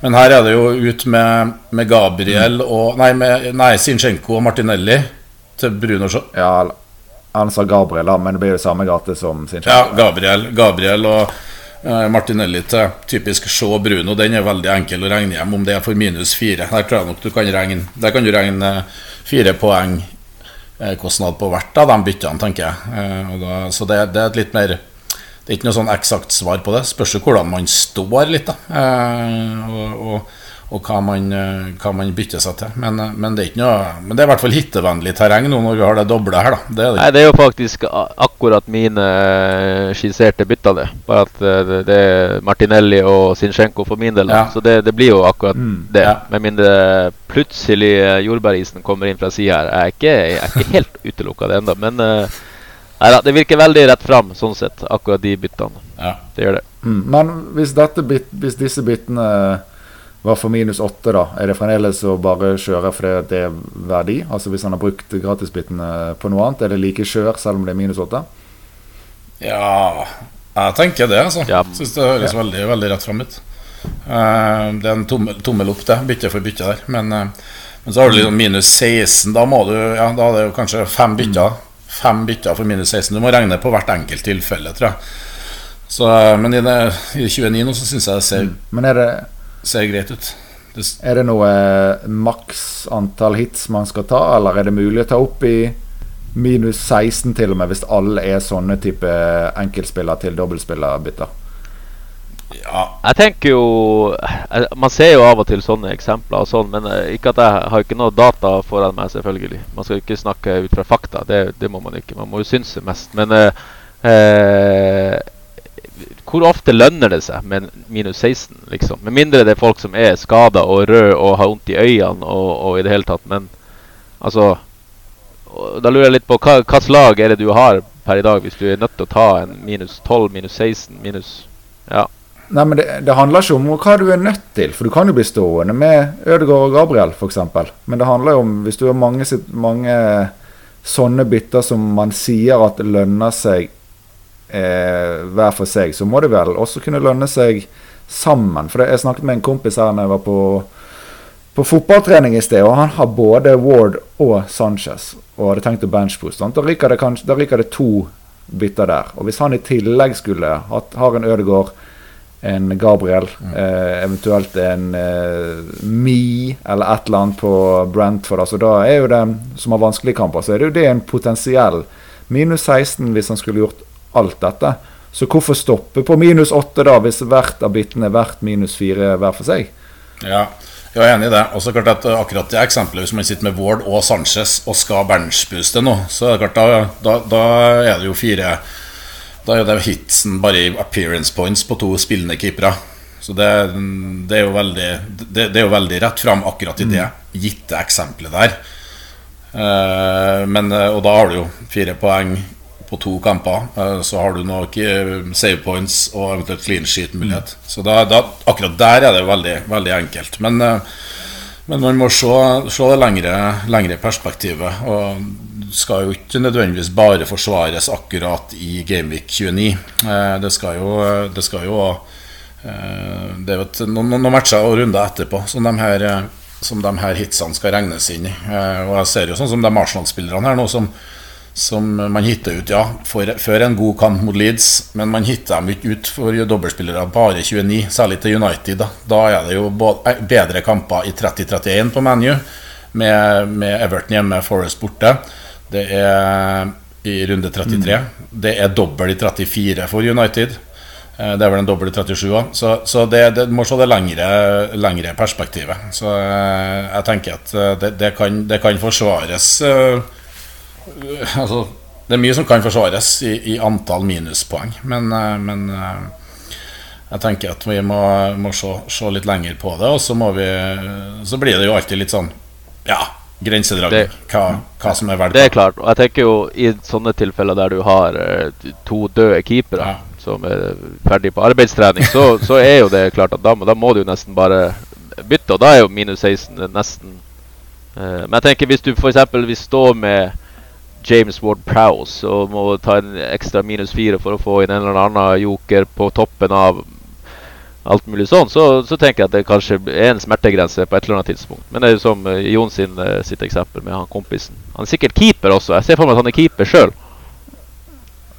Men her er det jo ut med, med Gabriel og Nei, med, nei Sinchenko og Martinelli til Bruno Shaw. Ja, han sa Gabriel, da, men det blir jo samme gate som sin Ja, Gabriel, Gabriel og eh, Martinelli til typisk Shaw Bruno. Den er veldig enkel å regne hjem om det er for minus fire. Der tror jeg nok du kan regne Der kan du regne eh, fire poeng eh, kostnad på hvert av de byttene, tenker jeg. Eh, da, så det, det er et litt mer Det er ikke noe sånn eksakt svar på det. Spørs jo hvordan man står litt, da. Eh, og, og, og hva man, eh, hva man bytter seg til. Men, eh, men, det er ikke noe Men det er i hvert fall hittevennlig terreng nå når vi har det doble her, da. Det er det Nei, det er jo faktisk akkurat mine eh, skisserte bytter, det. Bare at det- er Martinelli og Zinchenko for min del. Ja. Så det, det blir jo akkurat Mm. det. Ja. Med mindre plutselig jordbærisen kommer inn fra sida her. Jeg er ikke, jeg er ikke helt utelukka det ennå. Men nei da, det virker veldig rett fram, sånn sett, akkurat de byttene. Ja. Det gjør det. Mm. Men hvis, dette byt, hvis disse byttene var for minus åtte, da, er det fremdeles å bare kjøre fordi det er verdi? Altså hvis han har brukt gratisbitene på noe annet, er det like kjør selv om det er minus åtte? Ja Jeg tenker det, altså. Ja. Syns det høres veldig, veldig rett fram ut. Eh, det er en tommel, tommel opp, det. Bytte for bytte der. Men, eh, men så har du liksom minus 16. Da må du Ja, da er det jo kanskje fem bytter. Fem bytter for minus 16. Du må regne på hvert enkelt tilfelle, tror jeg. Så, eh, men i, det, i 29 nå så syns jeg det ser, Men er det, ser greit ut. Det, er det noe eh, maks antall hits man skal ta, eller er det mulig å ta opp i minus 16 til og med, hvis alle er sånne type enkeltspiller til dobbeltspillerbytter? Ja. Jeg tenker jo Man ser jo av og til sånne eksempler, og sånn, men eh, ikke at jeg har ikke noe data foran meg, selvfølgelig. Man skal ikke snakke ut fra fakta, det, det må man ikke. Man må jo synse mest. Men eh, eh, hvor ofte lønner det seg med minus 16, liksom? Med mindre det er folk som er skada og rød og har vondt i øynene og, og i det hele tatt. Men altså Da lurer jeg litt på hva hvilket lag er det du har per i dag, hvis du er nødt til å ta en minus 12, minus 16, minus Ja. Nei, men det, det handler ikke om hva du er nødt til, for du kan jo bli stående med Ødegaard og Gabriel f.eks. Men det handler jo om hvis du har mange, mange sånne bytter som man sier at lønner seg eh, hver for seg, så må det vel også kunne lønne seg sammen. For jeg snakket med en kompis her når jeg var på, på fotballtrening i sted, og han har både Ward og Sanchez og hadde tenkt å benchbooste. Da ryker det, kanskje, da ryker det to bytter der. Og hvis han i tillegg skulle hatt, har en Ødegaard, en Gabriel, eh, eventuelt en eh, Mi eller et eller annet på Brentford, altså da er jo det som har vanskelige kamper, så er det jo det en potensiell minus 16 hvis han skulle gjort alt dette. Så hvorfor stoppe på minus åtte, da, hvis hvert av byttene er verdt minus fire hver for seg? Ja, jeg er enig i det. Og så klart at akkurat det eksempelet Hvis man sitter med Ward og Sanchez og skal benchbooste nå, så er det klart da, da, da er det jo fire Da er det hitsen bare i appearance points på to spillende keepere. Så det, det, er jo veldig, det, det er jo veldig rett fram akkurat i det gitte eksempelet der. Eh, men, eh, og da har du jo fire poeng på to kamper. Eh, så har du nok eh, save points og eventuelt clean sheet-mulighet. Så da, da, akkurat der er det veldig, veldig enkelt. Men, eh, men man må se, se det lengre, lengre perspektivet. Og skal jo ikke nødvendigvis bare forsvares akkurat i Gameweek 29. Eh, Det skal jo, det skal jo Det er jo noen, noen matcher og runder etterpå som de her som de her hitsene skal regnes inn i. Og jeg ser jo sånn som de Arsenal-spillerne her nå som, som man hitter ut, ja, for, før en god kamp mot Leeds, men man hitter dem ikke ut for dobbeltspillere bare 29, særlig til United. Da, da er det jo bedre kamper i 30-31 på ManU, med, med Everton hjemme, Forest borte. Det er i runde 33. Det er dobbel i 34 for United. Eh, Det er vel en dobbel i 37 òg. Så, så det, det må se det lengre, lengre perspektivet. Så eh, jeg tenker at eh, det, det, kan, det kan forsvares eh, Altså, det er mye som kan forsvares i, i antall minuspoeng, men, eh, men eh, jeg tenker at vi må, må se, se litt lenger på det, og så må vi Så blir det jo alltid litt sånn Ja, grensedragning. Hva, hva som er verdt Det er klart. Og jeg tenker jo i sånne tilfeller der du har eh, to døde keepere Ja. som er ferdig på arbeidstrening, så, så er jo det klart at da, da må du nesten bare bytte, og da er jo minus 16 nesten eh, Men jeg tenker hvis du f.eks. vil stå med James Ward Prowse og må ta en ekstra minus fire for å få inn en eller annen joker på toppen av alt mulig sånn, så, så tenker jeg at det kanskje er en smertegrense på et eller annet tidspunkt. Men det er jo som eh, Jon sin, eh, sitt eksempel med han kompisen. Han er sikkert keeper også. Jeg ser for meg at han er keeper sjøl.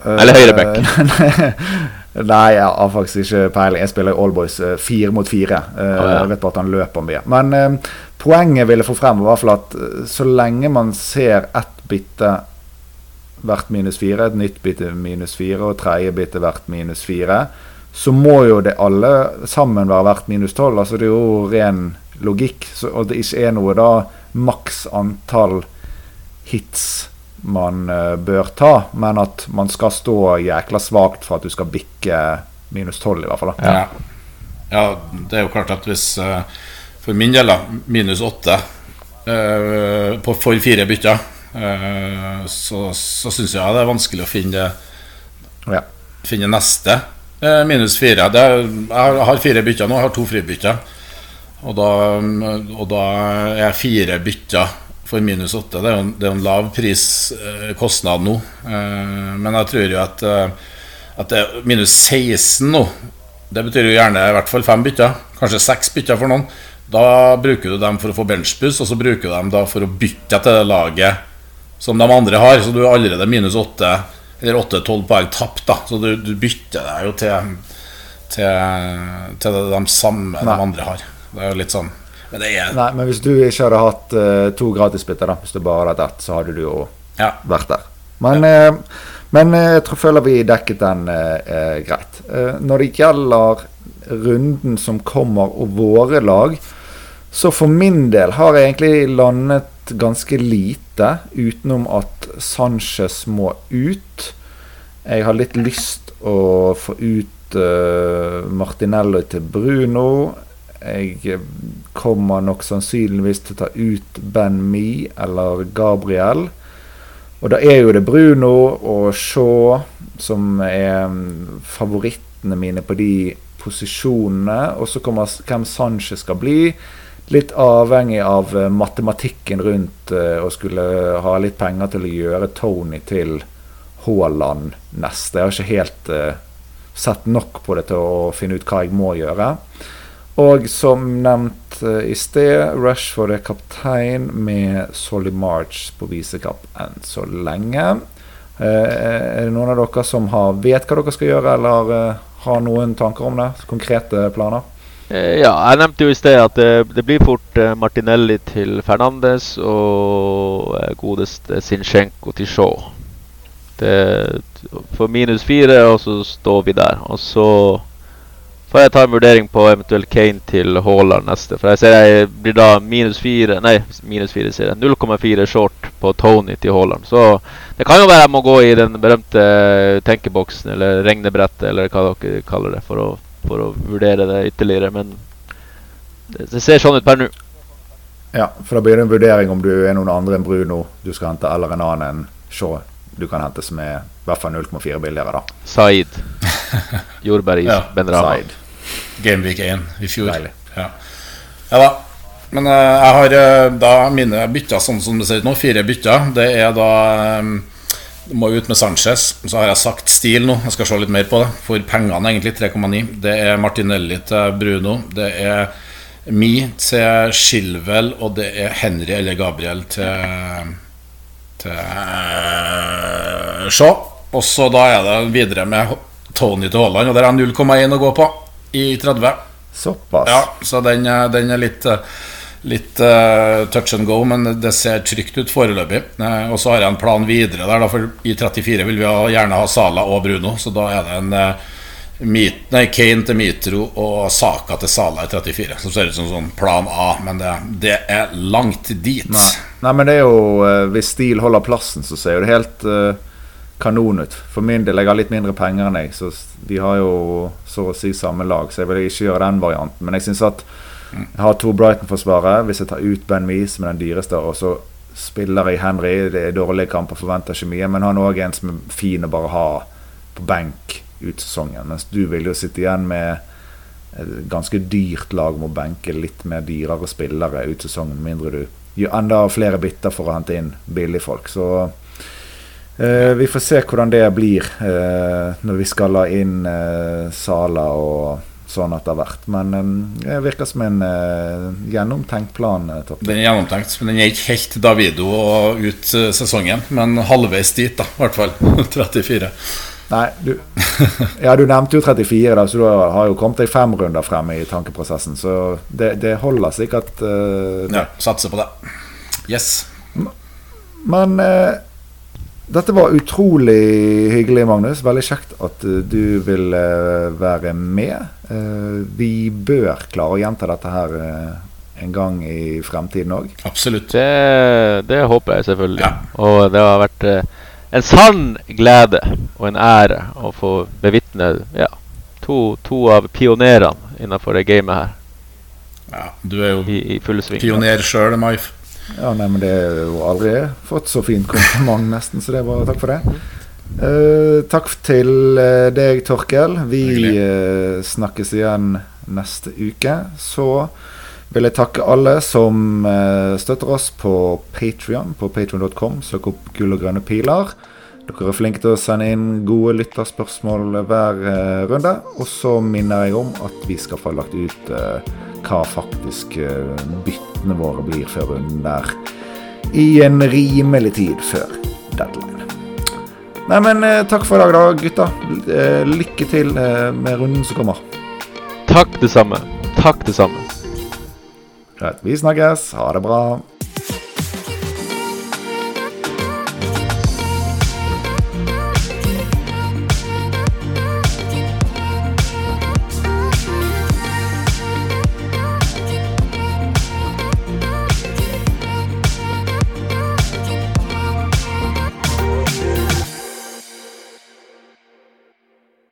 Eller høyreback. Nei, jeg har faktisk ikke peiling. Jeg spiller Allboys fire mot fire. Eh. Jeg vet bare at han løper mye. Men eh, poenget ville få frem, var i hvert fall at eh, så lenge man ser ett bytte hvert minus fire, et nytt bytte minus fire og tredje bytte hvert minus fire, så må jo det alle sammen være hvert minus tolv. Altså det er jo ren logikk. Så, og det ikke er noe da maks antall hits man uh, bør ta, men at man skal stå jækla svakt for at du skal bikke minus 12, i hvert fall. Ja. ja, det er jo klart at hvis uh, For min del, da, minus åtte uh, for fire bytter, så, så syns jeg det er vanskelig å finne, Ja. finne neste eh, minus fire. Det er, jeg har fire bytter nå, jeg har to fribytter. Og da, og da er jeg fire bytter for minus åtte. Det er jo en, det er en lav priskostnad nå. Eh, men jeg tror jo at, eh, at det er minus 16 nå Det betyr jo gjerne i hvert fall fem bytter. Kanskje seks bytter for noen. Da bruker du dem for å få benchbus og så bruker du dem da for å bytte til det laget som de andre har. Så du er allerede minus åtte eller åtte-tolv poeng tapt. da Så du, du bytter deg jo til, til, til det de samme de andre har. Det er jo litt sånn Men det Nei, men hvis du ikke hadde hatt uh, to gratisbytter, da, hvis du bare hadde hatt ett, så hadde du jo Ja. vært der. Men, eh, men eh, jeg tror føler vi dekket den uh, greit. Når det gjelder runden som kommer, og våre lag. Så for min del har jeg egentlig landet ganske lite, utenom at Sanchez må ut. Jeg har litt lyst å få ut uh, Martinello til Bruno. Jeg kommer nok sannsynligvis til å ta ut Ben Me eller Gabriel. Og da er jo det Bruno og Shaw som er mm, favorittene mine på de posisjonene. Og så kommer hvem Sanchez skal bli. Litt avhengig av eh, matematikken rundt uh, å skulle ha litt penger til å gjøre Tony til Haaland neste. Jeg har ikke helt uh, sett nok på det til å finne ut hva jeg må gjøre. Og som nevnt i sted, Rushford er kaptein med Solly March på visekapp enn så lenge. Er det noen av dere som har, vet hva dere skal gjøre, eller har noen tanker om det? Konkrete planer? Ja, jeg nevnte jo i sted at det, det blir fort Martinelli til Fernandes og godeste Sinchenko til Shaw. Det får minus fire, og så står vi der. Og så får jeg ta en vurdering på eventuelt Kane til Haaland neste. For jeg ser jeg blir da minus fire Nei, minus fire sier jeg. 0,4 short på Tony til Haaland. Så det kan jo være jeg må gå i den berømte tenkeboksen eller regnebrettet eller hva dere kaller det, for å, for å vurdere det ytterligere. Men det, det ser sånn ut per nå. Ja, for da blir det en vurdering om du er noen andre enn Bruno du skal hente, eller en annen enn Shaw du kan hente som er i hvert fall 0,4 billigere, da. Saeed. Jordbæris. Ja, Benrama. Gameweek 1 i fjor. Deilig. Ja. ja da. Men uh, jeg har uh, da mine bytter sånn som det ser ut nå. Fire bytter. Det er da um, må ut med Sanchez. Så har jeg sagt stil nå. Jeg skal se litt mer på det. For pengene, egentlig. 3,9. Det er Martinelli til Bruno. Det er Mi til Shilwell, og det er Henry eller Gabriel til til Shaw. Og så da er det videre med Tony til Haaland, og der er 0,1 å gå på i 30. Såpass. Ja, så den, den er litt eh, Litt uh, touch and go, men det ser trygt ut foreløpig. Uh, og så har jeg en plan videre der, da, for i 34 vil vi gjerne ha Sala og Bruno. Så da er det en uh, Mit, nei, Kane til Mitro og Saka til Sala i 34. Som ser ut som sånn plan A, men det, det er langt dit. Nei. Nei, men det er jo Hvis Stil holder plassen, så ser jo det helt kanon ut. For min del, jeg har litt mindre penger enn jeg, så de har jo så å si samme lag, så jeg vil ikke gjøre den varianten. Men jeg syns at jeg har to Brighton-forsvarere. Hvis jeg tar ut Ben Mee, som er den dyreste, og så spiller jeg Henry Det er dårlige kamper, forventer ikke mye, men han er òg en som er fin å bare ha på benk ut sesongen. Mens du vil jo sitte igjen med et ganske dyrt lag med å benke litt mer dyrere spillere ut sesongen, mindre du gjør enda flere bytter for å hente inn billigfolk. Så eh, vi får se hvordan det blir eh, når vi skal la inn eh, Sala og sånn etter hvert. Men eh, det virker som en eh, gjennomtenkt plan. eh, Den er gjennomtenkt, men den er ikke helt Davido og ut eh, sesongen. Men halvveis dit, da, i hvert fall. 34. Nei, du, ja, du nevnte jo 34, da, så du har jo kommet deg fem runder frem i tankeprosessen. Så det, det holder sikkert. Uh, Ja, satser på det. Yes. Men eh, dette var utrolig hyggelig, Magnus. Veldig kjekt at eh, du vil eh, være med. Eh, vi bør klare å gjenta dette her en gang i fremtiden òg. Absolutt. Det, det håper jeg selvfølgelig. Ja. Og det har vært en sann glede og en ære å få bevitne ja, to, to av pionerene innenfor det gamet her Ja, du er jo i, i pioner sjøl, Maif. Ja, nei, men det er jo aldri fått så fint kompliment, nesten, så det var takk for det. Uh, takk til eh, deg, Torkel. Vi eh, snakkes igjen neste uke. Så vil jeg takke alle som uh, støtter oss på Patrion, på patrion.com. Søk opp Gull og grønne piler. Dere er flinke til å sende inn gode lytterspørsmål hver runde. Og så minner jeg om at vi skal få lagt ut hva faktisk eh, byttene våre blir før runden der. I en rimelig tid før deadline. Nei, men eh, takk for i dag, da, gutta. Eh, lykke til med runden som kommer. Takk det samme. Takk det samme. Greit, vi snakkes. Ha det bra.